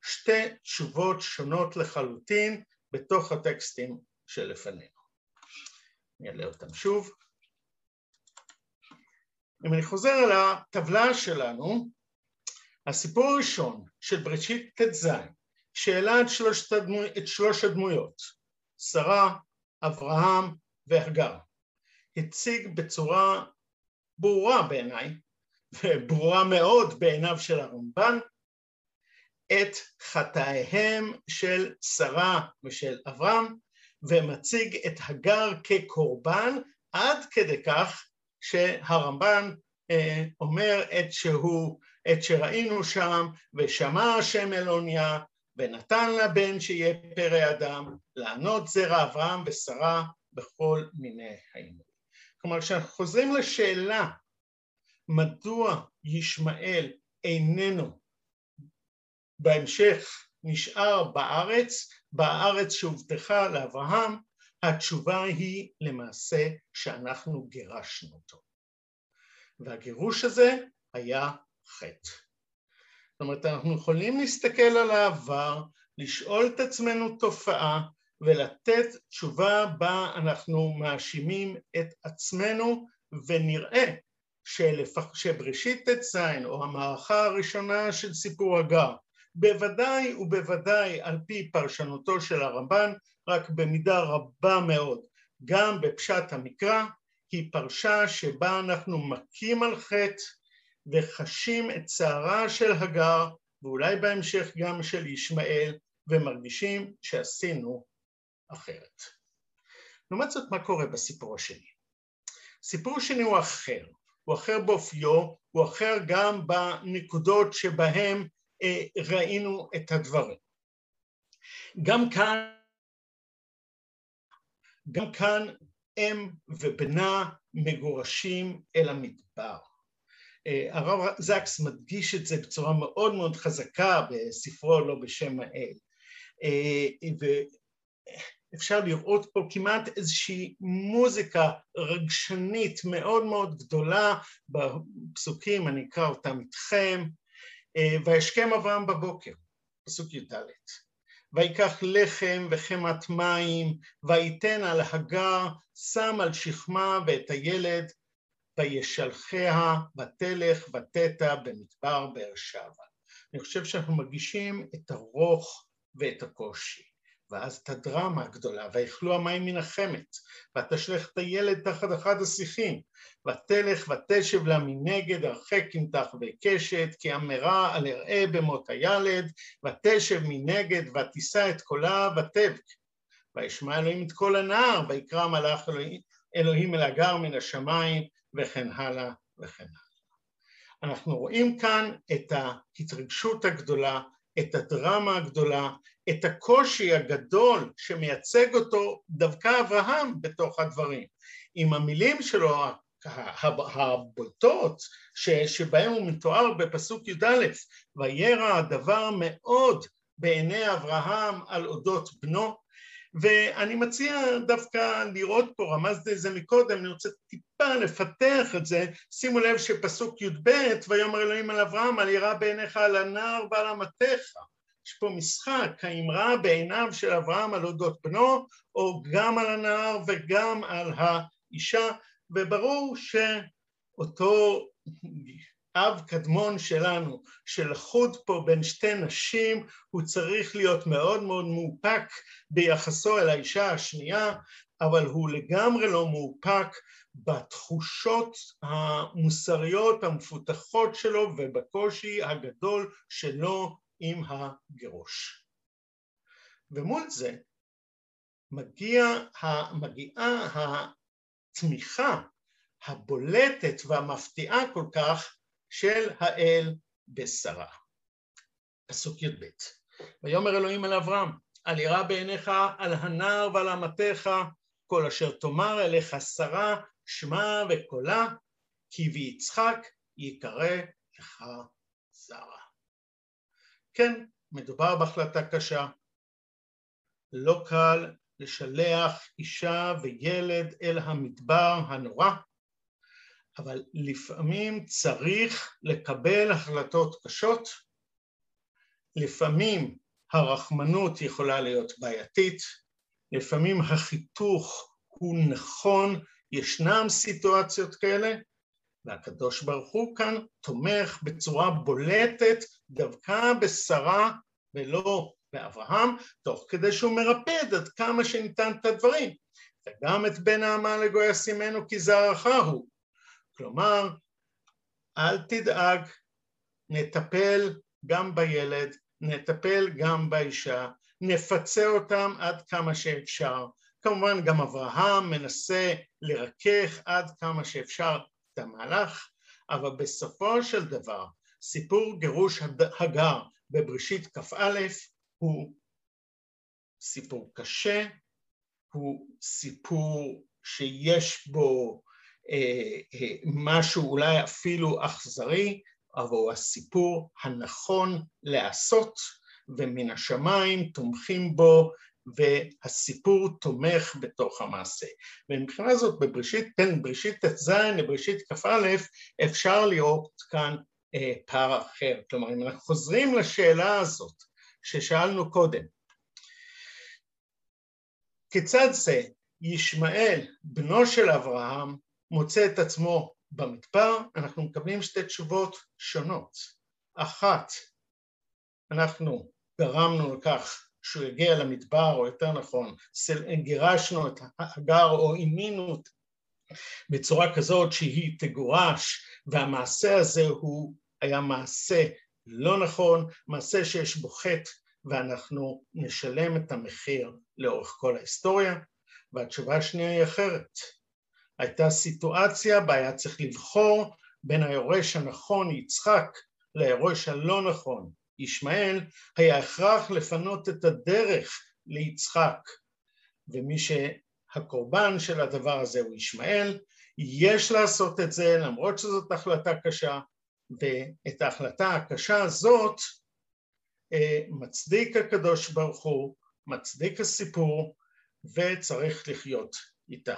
שתי תשובות שונות לחלוטין בתוך הטקסטים שלפנינו. אני אעלה אותם שוב. אם אני חוזר על הטבלה שלנו, הסיפור הראשון של בראשית ט"ז, שאלה את שלוש, הדמו, את שלוש הדמויות, שרה, אברהם והגר, הציג בצורה ברורה בעיניי וברורה מאוד בעיניו של הרמב"ן, את חטאיהם של שרה ושל אברהם, ומציג את הגר כקורבן עד כדי כך שהרמב"ן אה, אומר את שהוא, את שראינו שם, ושמע השם אלוניה, ונתן לבן שיהיה פרא אדם, לענות זרע אברהם ושרה בכל מיני האימות. כלומר, כשאנחנו חוזרים לשאלה מדוע ישמעאל איננו בהמשך נשאר בארץ, בארץ שהובטחה לאברהם, התשובה היא למעשה שאנחנו גירשנו אותו. והגירוש הזה היה חטא. זאת אומרת, אנחנו יכולים להסתכל על העבר, לשאול את עצמנו תופעה ולתת תשובה בה אנחנו מאשימים את עצמנו ונראה שבראשית ט"ז או המערכה הראשונה של סיפור הגר בוודאי ובוודאי על פי פרשנותו של הרמב"ן רק במידה רבה מאוד גם בפשט המקרא היא פרשה שבה אנחנו מכים על חטא וחשים את צערה של הגר ואולי בהמשך גם של ישמעאל ומרגישים שעשינו אחרת. לעומת זאת מה קורה בסיפור השני? סיפור שני הוא אחר הוא אחר באופיו, הוא אחר גם בנקודות שבהם אה, ראינו את הדברים. גם כאן, גם כאן אם ובנה מגורשים אל המדבר. אה, הרב זקס מדגיש את זה בצורה מאוד מאוד חזקה בספרו לא בשם האל. אפשר לראות פה כמעט איזושהי מוזיקה רגשנית מאוד מאוד גדולה בפסוקים, אני אקרא אותם איתכם. אה, וישכם אברהם בבוקר, פסוק י"ד, ויקח לחם וחמת מים, ויתן על הגר, שם על שכמה ואת הילד, וישלחיה ותלך ותתה במדבר באר שבע. אני חושב שאנחנו מגישים את הרוך ואת הקושי. ואז את הדרמה הגדולה, ויכלו המים מן החמת, ותשלך את הילד תחת אחד השיחים, ותלך ותשב לה מנגד, הרחק ימתח וקשת, כי אמרה על אראה במות הילד, ותשב מנגד, ותישא את קולה, ותבק. וישמע אלוהים את קול הנער, ויקרא מלאך אלוהים, אלוהים אל הגר מן השמיים, וכן הלאה וכן הלאה. אנחנו רואים כאן את ההתרגשות הגדולה, את הדרמה הגדולה, את הקושי הגדול שמייצג אותו דווקא אברהם בתוך הדברים. עם המילים שלו הבולטות שבהם הוא מתואר בפסוק י"א, וירא הדבר מאוד בעיני אברהם על אודות בנו, ואני מציע דווקא לראות פה, רמזתי את זה מקודם, אני רוצה טיפה לפתח את זה, שימו לב שפסוק י"ב, ויאמר אלוהים על אברהם, על ירא בעיניך על הנער ועל אמתיך. יש פה משחק, האם רע בעיניו של אברהם על אודות בנו, או גם על הנער וגם על האישה, וברור שאותו אב קדמון שלנו, שלחוד פה בין שתי נשים, הוא צריך להיות מאוד מאוד מאופק ביחסו אל האישה השנייה, אבל הוא לגמרי לא מאופק בתחושות המוסריות המפותחות שלו ובקושי הגדול שלו עם הגירוש. ומול זה מגיע, מגיעה התמיכה הבולטת והמפתיעה כל כך של האל בשרה. פסוק י"ב: ויאמר אלוהים אל אברהם, אל ירא בעיניך על הנער ועל אמתיך, כל אשר תאמר אליך שרה, שמע וקולה, כי ביצחק יקרא לך זרע. כן, מדובר בהחלטה קשה. לא קל לשלח אישה וילד אל המדבר הנורא, אבל לפעמים צריך לקבל החלטות קשות, לפעמים הרחמנות יכולה להיות בעייתית, לפעמים החיתוך הוא נכון, ישנם סיטואציות כאלה, והקדוש ברוך הוא כאן תומך בצורה בולטת דווקא בשרה ולא באברהם, תוך כדי שהוא מרפד עד כמה שניתן את הדברים. וגם את בן האמה לגוי ישימנו כי זרעך הוא. כלומר, אל תדאג, נטפל גם בילד, נטפל גם באישה, נפצה אותם עד כמה שאפשר. כמובן גם אברהם מנסה לרכך עד כמה שאפשר את המהלך, אבל בסופו של דבר סיפור גירוש הגר בבראשית כ"א הוא סיפור קשה, הוא סיפור שיש בו משהו אולי אפילו אכזרי, אבל הוא הסיפור הנכון לעשות, ומן השמיים תומכים בו והסיפור תומך בתוך המעשה. ומבחינה זאת בבראשית, בין בראשית ט"ז לבראשית כ"א אפשר לראות כאן אה, פער אחר. כלומר, אם אנחנו חוזרים לשאלה הזאת ששאלנו קודם, כיצד זה ישמעאל, בנו של אברהם, מוצא את עצמו במדבר, אנחנו מקבלים שתי תשובות שונות. אחת, אנחנו גרמנו לכך שהוא יגיע למדבר, או יותר נכון, גירשנו את הגר או אימינו בצורה כזאת שהיא תגורש, והמעשה הזה הוא היה מעשה לא נכון, מעשה שיש בו חטא, ואנחנו נשלם את המחיר לאורך כל ההיסטוריה. והתשובה השנייה היא אחרת. הייתה סיטואציה בה היה צריך לבחור בין היורש הנכון יצחק ליורש הלא נכון ישמעאל, היה הכרח לפנות את הדרך ליצחק, ומי שהקורבן של הדבר הזה הוא ישמעאל, יש לעשות את זה למרות שזאת החלטה קשה, ואת ההחלטה הקשה הזאת אה, מצדיק הקדוש ברוך הוא, מצדיק הסיפור, וצריך לחיות איתה.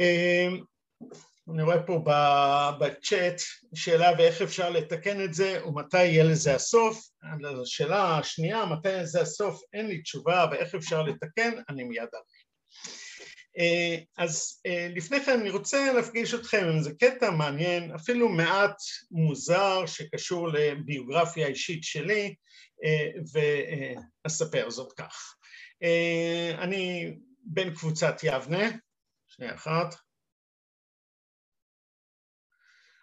אה, אני רואה פה בצ'אט שאלה ואיך אפשר לתקן את זה ומתי יהיה לזה הסוף. השאלה השנייה, מתי זה הסוף, אין לי תשובה ואיך אפשר לתקן, אני מיד אראה. אז לפני כן אני רוצה להפגיש אתכם עם איזה קטע מעניין, אפילו מעט מוזר שקשור לביוגרפיה האישית שלי, ואספר זאת כך. אני בן קבוצת יבנה, שנייה אחת.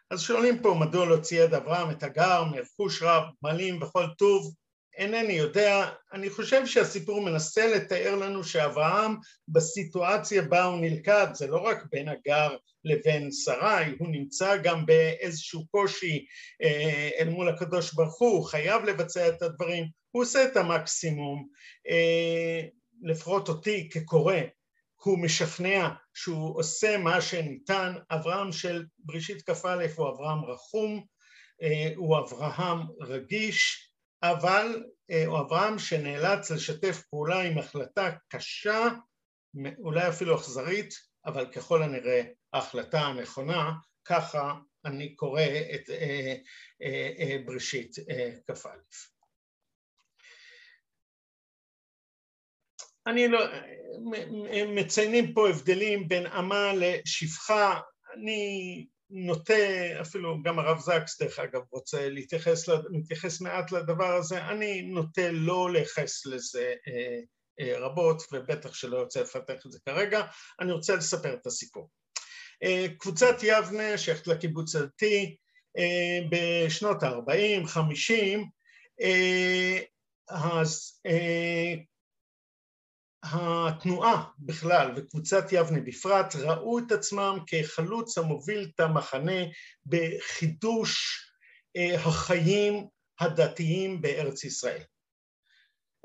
אז שואלים פה מדוע להוציא יד אברהם את הגר מרכוש רב, מלים וכל טוב, אינני יודע, אני חושב שהסיפור מנסה לתאר לנו שאברהם בסיטואציה בה הוא נלכד, זה לא רק בין הגר לבין שרי, הוא נמצא גם באיזשהו קושי אה, אל מול הקדוש ברוך הוא, הוא חייב לבצע את הדברים, הוא עושה את המקסימום, אה, לפחות אותי כקורא, הוא משכנע שהוא עושה מה שניתן, אברהם של בראשית כ"א הוא אברהם רחום, אה, הוא אברהם רגיש, אבל אה, הוא אברהם שנאלץ לשתף פעולה עם החלטה קשה, אולי אפילו אכזרית, אבל ככל הנראה ההחלטה הנכונה, ככה אני קורא את אה, בראשית כ"א. אני לא, מציינים פה הבדלים בין אמה לשפחה, אני נוטה, אפילו גם הרב זקס דרך אגב רוצה להתייחס, להתייחס מעט לדבר הזה, אני נוטה לא לייחס לזה אה, אה, רבות ובטח שלא רוצה לפתח את זה כרגע, אני רוצה לספר את הסיפור. אה, קבוצת יבנה שייכת לקיבוץ הדתי אה, בשנות ה-40, 50, אה, אז אה, התנועה בכלל וקבוצת יבנה בפרט ראו את עצמם כחלוץ המוביל את המחנה בחידוש אה, החיים הדתיים בארץ ישראל.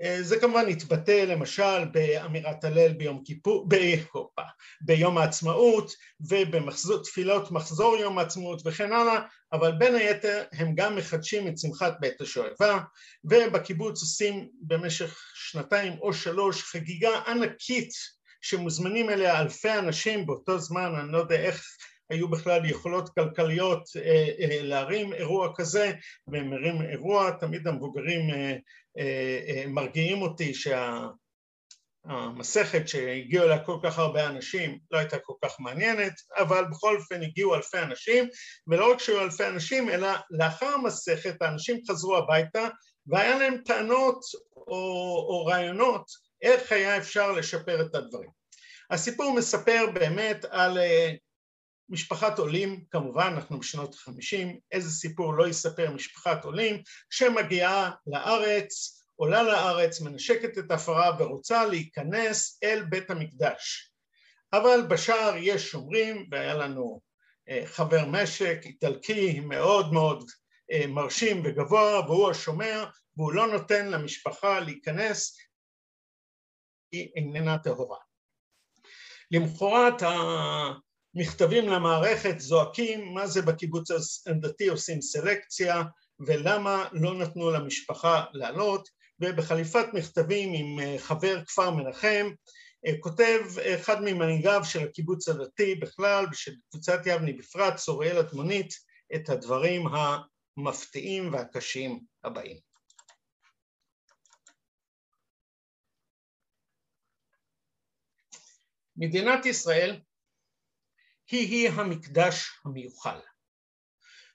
אה, זה כמובן התבטא למשל באמירת הלל ביום כיפור, בהופה, ביום העצמאות ובתפילות מחזור יום העצמאות וכן הלאה, אבל בין היתר הם גם מחדשים את שמחת בית השואבה ובקיבוץ עושים במשך שנתיים או שלוש חגיגה ענקית שמוזמנים אליה אלפי אנשים באותו זמן, אני לא יודע איך היו בכלל יכולות כלכליות אה, אה, להרים אירוע כזה, והם מרים אירוע, תמיד המבוגרים אה, מרגיעים אותי שהמסכת שהגיעו אליה כל כך הרבה אנשים לא הייתה כל כך מעניינת, אבל בכל אופן הגיעו אלפי אנשים, ולא רק שהיו אלפי אנשים, אלא לאחר המסכת האנשים חזרו הביתה והיה להם טענות או, או רעיונות איך היה אפשר לשפר את הדברים. הסיפור מספר באמת על משפחת עולים, כמובן אנחנו בשנות החמישים, איזה סיפור לא יספר משפחת עולים שמגיעה לארץ, עולה לארץ, מנשקת את הפרה ורוצה להיכנס אל בית המקדש. אבל בשער יש שומרים, והיה לנו אה, חבר משק איטלקי מאוד מאוד אה, מרשים וגבוה, והוא השומר, והוא לא נותן למשפחה להיכנס, היא איננה טהורה. למחרת מכתבים למערכת זועקים מה זה בקיבוץ הדתי עושים סלקציה ולמה לא נתנו למשפחה לעלות ובחליפת מכתבים עם אה, חבר כפר מנחם אה, כותב אחד ממנהיגיו של הקיבוץ הדתי בכלל ושל קבוצת יבני בפרט, צוריאל אדמונית, את הדברים המפתיעים והקשים הבאים. מדינת ישראל היא-היא המקדש המיוחל.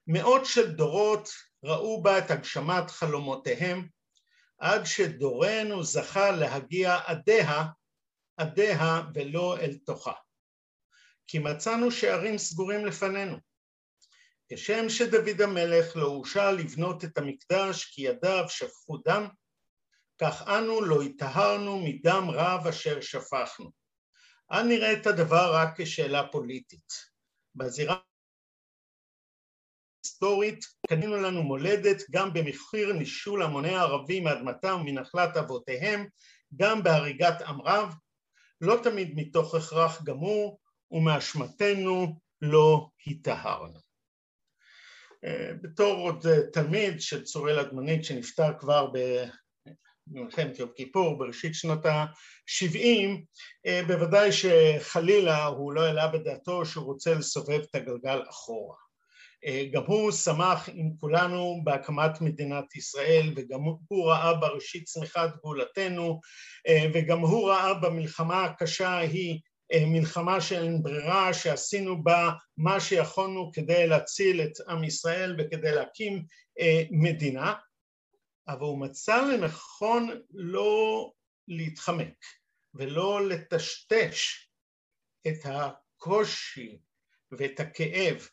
מאות של דורות ראו בה את הגשמת חלומותיהם, עד שדורנו זכה להגיע עדיה, עדיה ולא אל תוכה. כי מצאנו שערים סגורים לפנינו. כשם שדוד המלך לא הורשה לבנות את המקדש כי ידיו שפכו דם, כך אנו לא היטהרנו מדם רב אשר שפכנו. אל נראה את הדבר רק כשאלה פוליטית. בזירה היסטורית קנינו לנו מולדת גם במחיר נישול המוני הערבים מאדמתם ומנחלת אבותיהם, גם בהריגת עם רב, לא תמיד מתוך הכרח גמור, ומאשמתנו לא היטהרנו. אה, בתור עוד תלמיד של צוראל אדמונית שנפטר כבר במלחמת יום כיפור בראשית שנות ה-70, אה, בוודאי שחלילה הוא לא העלה בדעתו שהוא רוצה לסובב את הגלגל אחורה. אה, גם הוא שמח עם כולנו בהקמת מדינת ישראל וגם הוא ראה בראשית צמיחת גאולתנו אה, וגם הוא ראה במלחמה הקשה ההיא מלחמה שאין ברירה, שעשינו בה מה שיכולנו כדי להציל את עם ישראל וכדי להקים מדינה, אבל הוא מצא לנכון לא להתחמק ולא לטשטש את הקושי ואת הכאב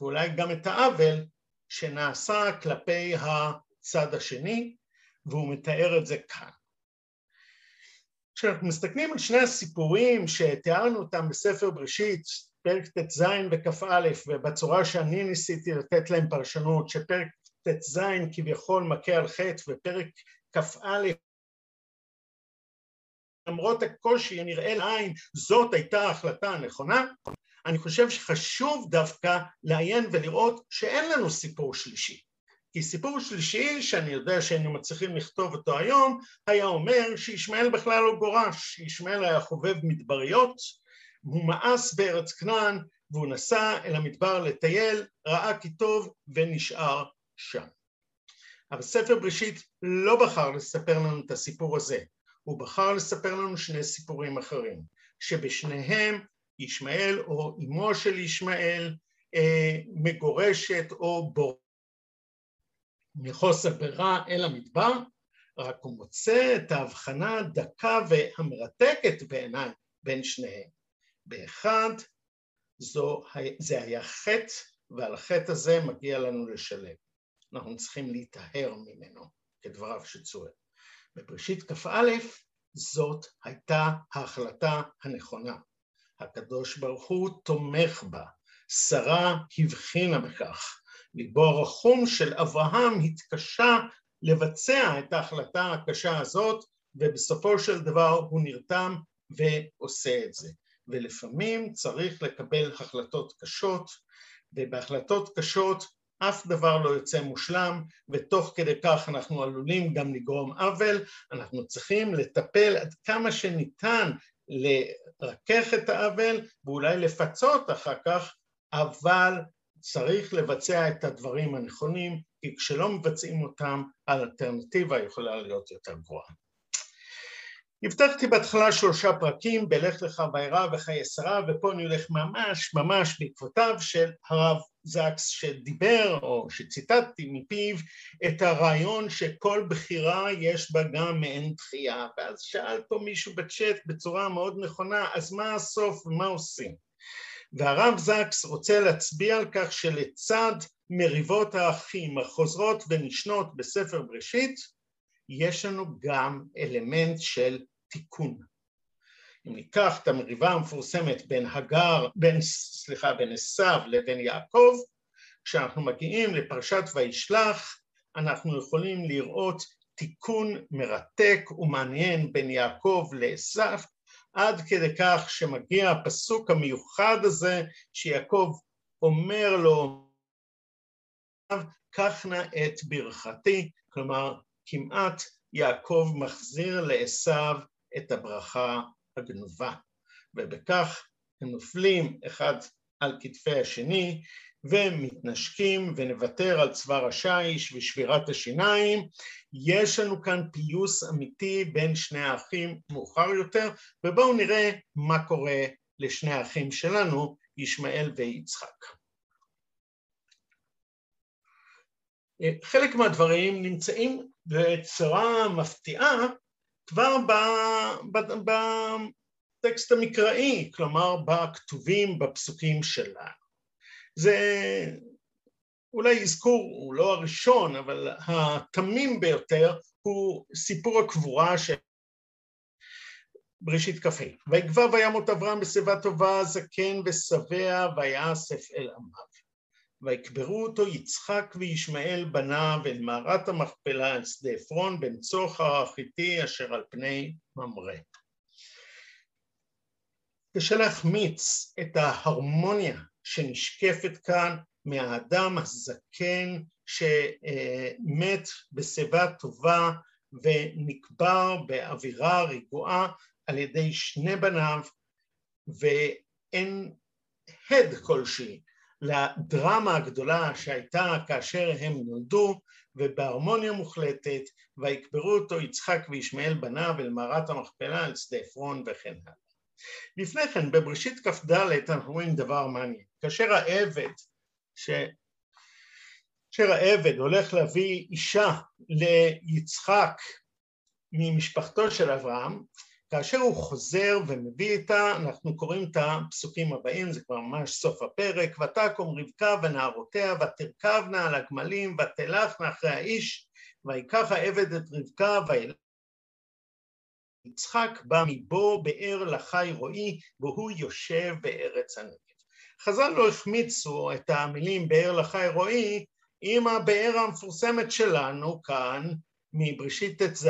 ואולי גם את העוול שנעשה כלפי הצד השני והוא מתאר את זה כאן. כשאנחנו מסתכלים על שני הסיפורים שתיארנו אותם בספר בראשית, פרק ט"ז וכ"א, ובצורה שאני ניסיתי לתת להם פרשנות, שפרק ט"ז כביכול מכה על חטא ופרק כ"א למרות הקושי הנראה לעין זאת הייתה ההחלטה הנכונה, אני חושב שחשוב דווקא לעיין ולראות שאין לנו סיפור שלישי. כי סיפור שלישי, שאני יודע שהיינו מצליחים לכתוב אותו היום, היה אומר שישמעאל בכלל לא גורש, שישמעאל היה חובב מדבריות, הוא מאס בארץ כנען והוא נסע אל המדבר לטייל, ראה כי טוב ונשאר שם. אבל ספר בראשית לא בחר לספר לנו את הסיפור הזה, הוא בחר לספר לנו שני סיפורים אחרים, שבשניהם ישמעאל או אמו של ישמעאל אה, מגורשת או בור... מחוסר ברירה אל המדבר, רק הוא מוצא את ההבחנה הדקה והמרתקת בעיניי בין שניהם. באחד זו, זה היה חטא ועל החטא הזה מגיע לנו לשלם. אנחנו צריכים להיטהר ממנו, כדבריו של צורל. בבראשית כ"א זאת הייתה ההחלטה הנכונה. הקדוש ברוך הוא תומך בה, שרה הבחינה בכך. ליבו הרחום של אברהם התקשה לבצע את ההחלטה הקשה הזאת, ובסופו של דבר הוא נרתם ועושה את זה. ולפעמים צריך לקבל החלטות קשות, ובהחלטות קשות אף דבר לא יוצא מושלם, ותוך כדי כך אנחנו עלולים גם לגרום עוול, אנחנו צריכים לטפל עד כמה שניתן לרכך את העוול ואולי לפצות אחר כך, אבל צריך לבצע את הדברים הנכונים, כי כשלא מבצעים אותם, האלטרנטיבה יכולה להיות יותר גרועה. הבטחתי בהתחלה שלושה פרקים, בלך לך וירא וחיי שרה, ופה אני הולך ממש ממש בעקבותיו של הרב זקס שדיבר, או שציטטתי מפיו, את הרעיון שכל בחירה יש בה גם מעין דחייה, ואז שאל פה מישהו בצ'אט בצורה מאוד נכונה, אז מה הסוף ומה עושים? והרב זקס רוצה להצביע על כך שלצד מריבות האחים החוזרות ונשנות בספר בראשית, יש לנו גם אלמנט של תיקון. אם ניקח את המריבה המפורסמת בין הגר, בין, סליחה, בין עשיו לבין יעקב, כשאנחנו מגיעים לפרשת וישלח, אנחנו יכולים לראות תיקון מרתק ומעניין בין יעקב לעשיו, עד כדי כך שמגיע הפסוק המיוחד הזה, שיעקב אומר לו, קח נא את ברכתי, כלומר כמעט יעקב מחזיר לעשו את הברכה הגנובה, ובכך הם נופלים אחד על כתפי השני ומתנשקים ונוותר על צוואר השיש ושבירת השיניים. יש לנו כאן פיוס אמיתי בין שני האחים מאוחר יותר, ובואו נראה מה קורה לשני האחים שלנו, ישמעאל ויצחק. חלק מהדברים נמצאים בצורה מפתיעה כבר בטקסט המקראי, כלומר בכתובים, בפסוקים שלנו. זה אולי אזכור, הוא לא הראשון, אבל התמים ביותר הוא סיפור הקבורה של בראשית כ"ה. ויגבר וימות אברהם בשיבה טובה, זקן ושבע, ויאסף אל עמיו. ויקברו אותו יצחק וישמעאל בניו אל מערת המכפלה אל שדה עפרון בן צוחר החיתי אשר על פני ממרא. קשה להחמיץ את ההרמוניה שנשקפת כאן מהאדם הזקן שמת בשיבה טובה ונקבר באווירה רגועה על ידי שני בניו ואין הד כלשהי לדרמה הגדולה שהייתה כאשר הם נולדו ובהרמוניה מוחלטת ויקברו אותו יצחק וישמעאל בניו אל מערת המכפלה אל שדה עפרון וכן הלאה. לפני כן, בבראשית כ"ד אנחנו רואים דבר מעניין. כאשר העבד, ש... כאשר העבד הולך להביא אישה ליצחק ממשפחתו של אברהם, כאשר הוא חוזר ומביא איתה, אנחנו קוראים את הפסוקים הבאים, זה כבר ממש סוף הפרק, ותקום רבקה ונערותיה ותרכבנה על הגמלים ותלכנה אחרי האיש ויקח העבד את רבקה ויצחק בא מבו באר לחי רועי והוא יושב בארץ הנגב. חז"ל לא החמיצו את המילים באר לחי רועי עם הבאר המפורסמת שלנו כאן מבראשית ט"ז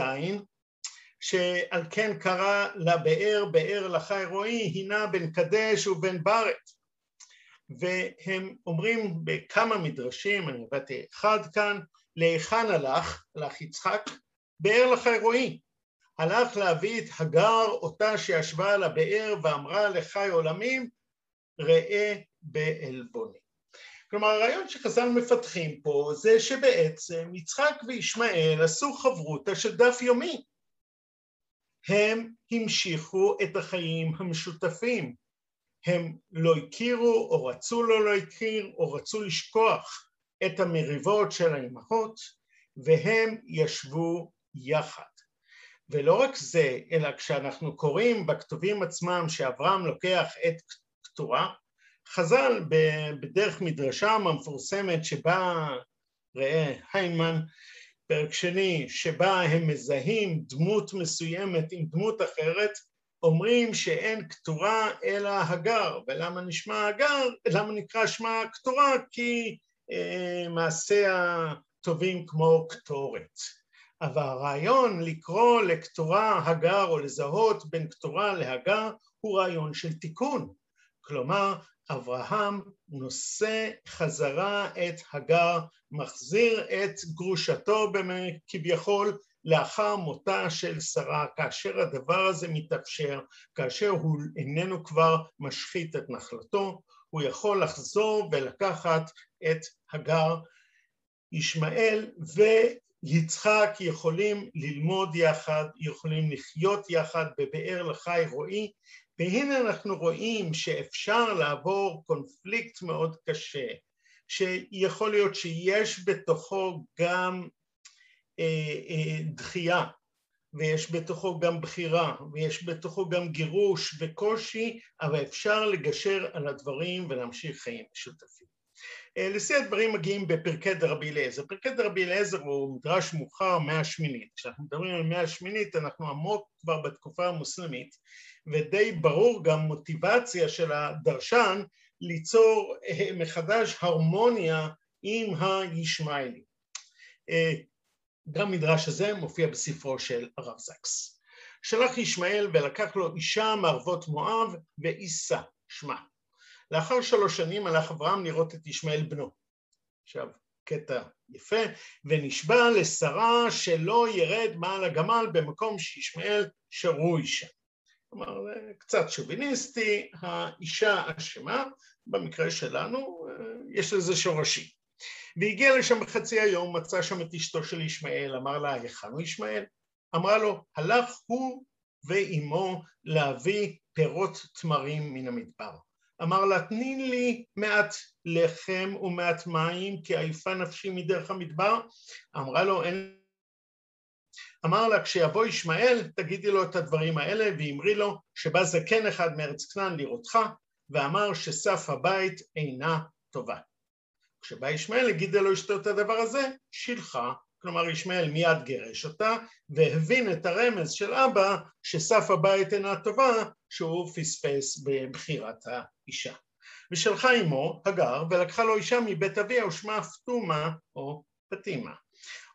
שעל כן קרא לבאר באר לחי רועי הינה בין קדש ובין ברת והם אומרים בכמה מדרשים, אני הבאתי אחד כאן, להיכן הלך, הלך יצחק, באר לחי רועי, הלך להביא את הגר אותה שישבה על הבאר ואמרה לחי עולמים ראה בעלבוני. כלומר הרעיון שחז"ל מפתחים פה זה שבעצם יצחק וישמעאל עשו חברותא של דף יומי הם המשיכו את החיים המשותפים. הם לא הכירו או רצו לא להכיר או רצו לשכוח את המריבות של האימהות והם ישבו יחד. ולא רק זה, אלא כשאנחנו קוראים בכתובים עצמם שאברהם לוקח את קטורה, חז"ל בדרך מדרשם המפורסמת שבה, ראה היינמן, פרק שני, שבה הם מזהים דמות מסוימת עם דמות אחרת, אומרים שאין קטורה אלא הגר, ולמה נשמע הגר, למה נקרא שמה קטורה? כי אה, מעשה הטובים כמו קטורת. אבל הרעיון לקרוא לקטורה הגר או לזהות בין קטורה להגר הוא רעיון של תיקון. כלומר, אברהם נושא חזרה את הגר, מחזיר את גרושתו כביכול לאחר מותה של שרה, כאשר הדבר הזה מתאפשר, כאשר הוא איננו כבר משחית את נחלתו, הוא יכול לחזור ולקחת את הגר. ישמעאל ויצחק יכולים ללמוד יחד, יכולים לחיות יחד בבאר לחי רועי, והנה אנחנו רואים שאפשר לעבור קונפליקט מאוד קשה, שיכול להיות שיש בתוכו גם אה, אה, דחייה, ויש בתוכו גם בחירה, ויש בתוכו גם גירוש וקושי, אבל אפשר לגשר על הדברים ולהמשיך חיים משותפים. אה, לשיא הדברים מגיעים בפרקי דרבי אליעזר. פרקי דרבי אליעזר הוא מדרש מאוחר, מאה שמינית. כשאנחנו מדברים על מאה שמינית אנחנו עמוק כבר בתקופה המוסלמית, ודי ברור גם מוטיבציה של הדרשן ליצור אה, מחדש הרמוניה עם הישמעאלים. אה, גם מדרש הזה מופיע בספרו של הרב זקס. שלח ישמעאל ולקח לו אישה מערבות מואב ועיסה, שמה. לאחר שלוש שנים הלך אברהם לראות את ישמעאל בנו. עכשיו, קטע יפה, ונשבע לשרה שלא ירד מעל הגמל במקום שישמעאל שרוי שם. כלומר, זה קצת שוביניסטי, האישה אשמה, במקרה שלנו יש לזה שורשים. והגיע לשם בחצי היום, מצא שם את אשתו של ישמעאל, אמר לה, היכן הוא ישמעאל? אמרה לו, הלך הוא ואימו להביא פירות תמרים מן המדבר. אמר לה, תני לי מעט לחם ומעט מים, כי עייפה נפשי מדרך המדבר. אמרה לו, אין... אמר לה, כשיבוא ישמעאל, תגידי לו את הדברים האלה, ואמרי לו שבא זקן אחד מארץ כנען לראותך, ואמר שסף הבית אינה טובה. כשבא ישמעאל, הגידה לו אשתו את הדבר הזה, שילחה, כלומר ישמעאל מיד גירש אותה, והבין את הרמז של אבא שסף הבית אינה טובה, שהוא פספס בבחירת האישה. ושלחה עמו, הגר, ולקחה לו אישה מבית אביה ושמה פטומה או פטימה.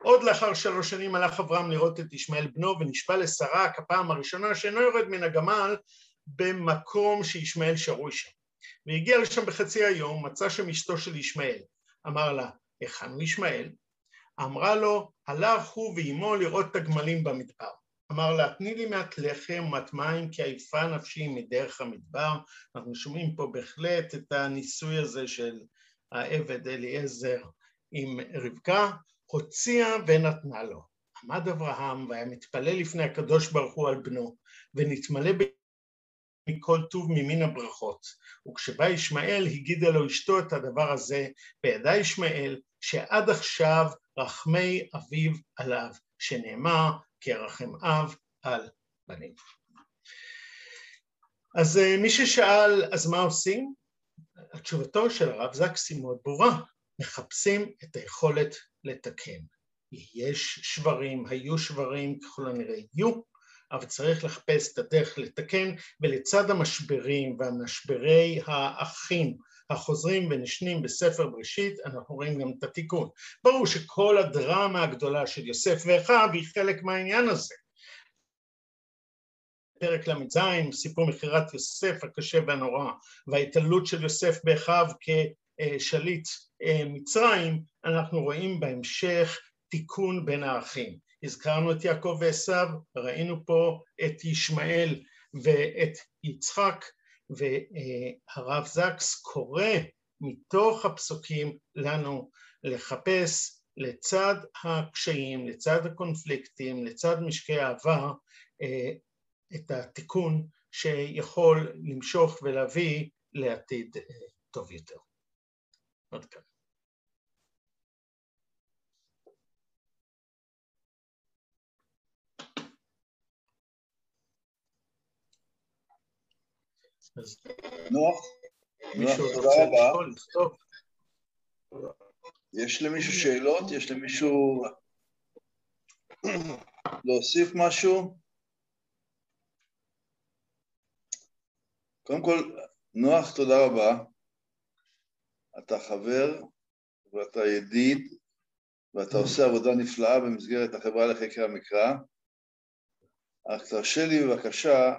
עוד לאחר שלוש שנים הלך אברהם לראות את ישמעאל בנו ונשבע לשרה כפעם הראשונה שאינו יורד מן הגמל במקום שישמעאל שרוי שם. והגיע לשם בחצי היום, מצא שם אשתו של ישמעאל. אמר לה, היכן הוא ישמעאל? אמרה לו, הלך הוא ואימו לראות את הגמלים במדבר. אמר לה, תני לי מעט לחם ומעט מים כי עייפה נפשי מדרך המדבר. אנחנו שומעים פה בהחלט את הניסוי הזה של העבד אליעזר עם רבקה, הוציאה ונתנה לו. עמד אברהם והיה מתפלל לפני הקדוש ברוך הוא על בנו, ונתמלא מכל טוב ממין הברכות. וכשבא ישמעאל הגידה לו אשתו את הדבר הזה בידע ישמעאל שעד עכשיו רחמי אביו עליו, שנאמר כי ירחם אב על בנים. אז אה, מי ששאל אז מה עושים? התשובתו של הרב זקס היא מאוד ברורה, מחפשים את היכולת לתקן. יש שברים, היו שברים, ככל הנראה יהיו, אבל צריך לחפש את הדרך לתקן, ולצד המשברים והמשברי האחים החוזרים ונשנים בספר בראשית, אנחנו רואים גם את התיקון. ברור שכל הדרמה הגדולה של יוסף ואחיו היא חלק מהעניין הזה. פרק ל"ז, סיפור מכירת יוסף הקשה והנורא, וההתעלות של יוסף באחיו כשליט אה, מצרים, אנחנו רואים בהמשך תיקון בין האחים. הזכרנו את יעקב ועשיו, ראינו פה את ישמעאל ואת יצחק, והרב זקס קורא מתוך הפסוקים לנו לחפש לצד הקשיים, לצד הקונפליקטים, לצד משקי העבר, אה, את התיקון שיכול למשוך ולהביא לעתיד אה, טוב יותר. עד כאן. נוח, תודה רבה. יש למישהו שאלות? יש למישהו להוסיף משהו? קודם כל, נוח, תודה רבה. אתה חבר ואתה ידיד ואתה עושה עבודה נפלאה במסגרת החברה לחקר המקרא. אך תרשה לי בבקשה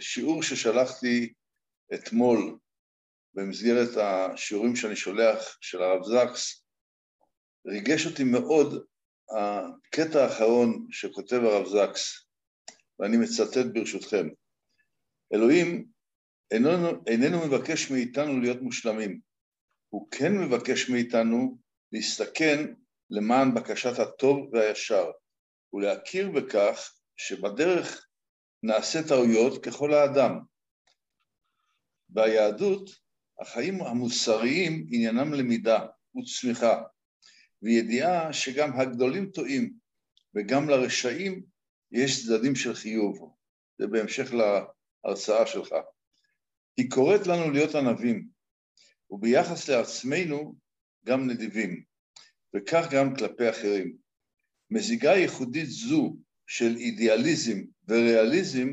שיעור ששלחתי אתמול במסגרת השיעורים שאני שולח של הרב זקס, ריגש אותי מאוד הקטע האחרון שכותב הרב זקס, ואני מצטט ברשותכם: אלוהים איננו, איננו מבקש מאיתנו להיות מושלמים, הוא כן מבקש מאיתנו להסתכן למען בקשת הטוב והישר, ולהכיר בכך שבדרך נעשה טעויות ככל האדם. ביהדות החיים המוסריים עניינם למידה וצמיחה, וידיעה שגם הגדולים טועים וגם לרשעים יש צדדים של חיוב. זה בהמשך להרצאה שלך. היא קוראת לנו להיות ענבים, וביחס לעצמנו גם נדיבים, וכך גם כלפי אחרים. מזיגה ייחודית זו של אידיאליזם וריאליזם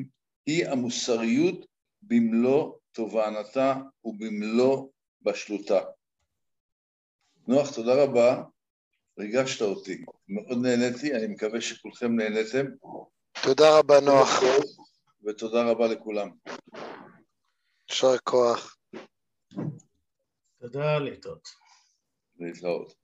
היא המוסריות במלוא תובענתה ובמלוא בשלותה. נוח, תודה רבה, ריגשת אותי, מאוד נהניתי, אני מקווה שכולכם נהניתם. תודה רבה, נוח. ותודה רבה לכולם. יישר כוח. תודה, להתראות. להתראות.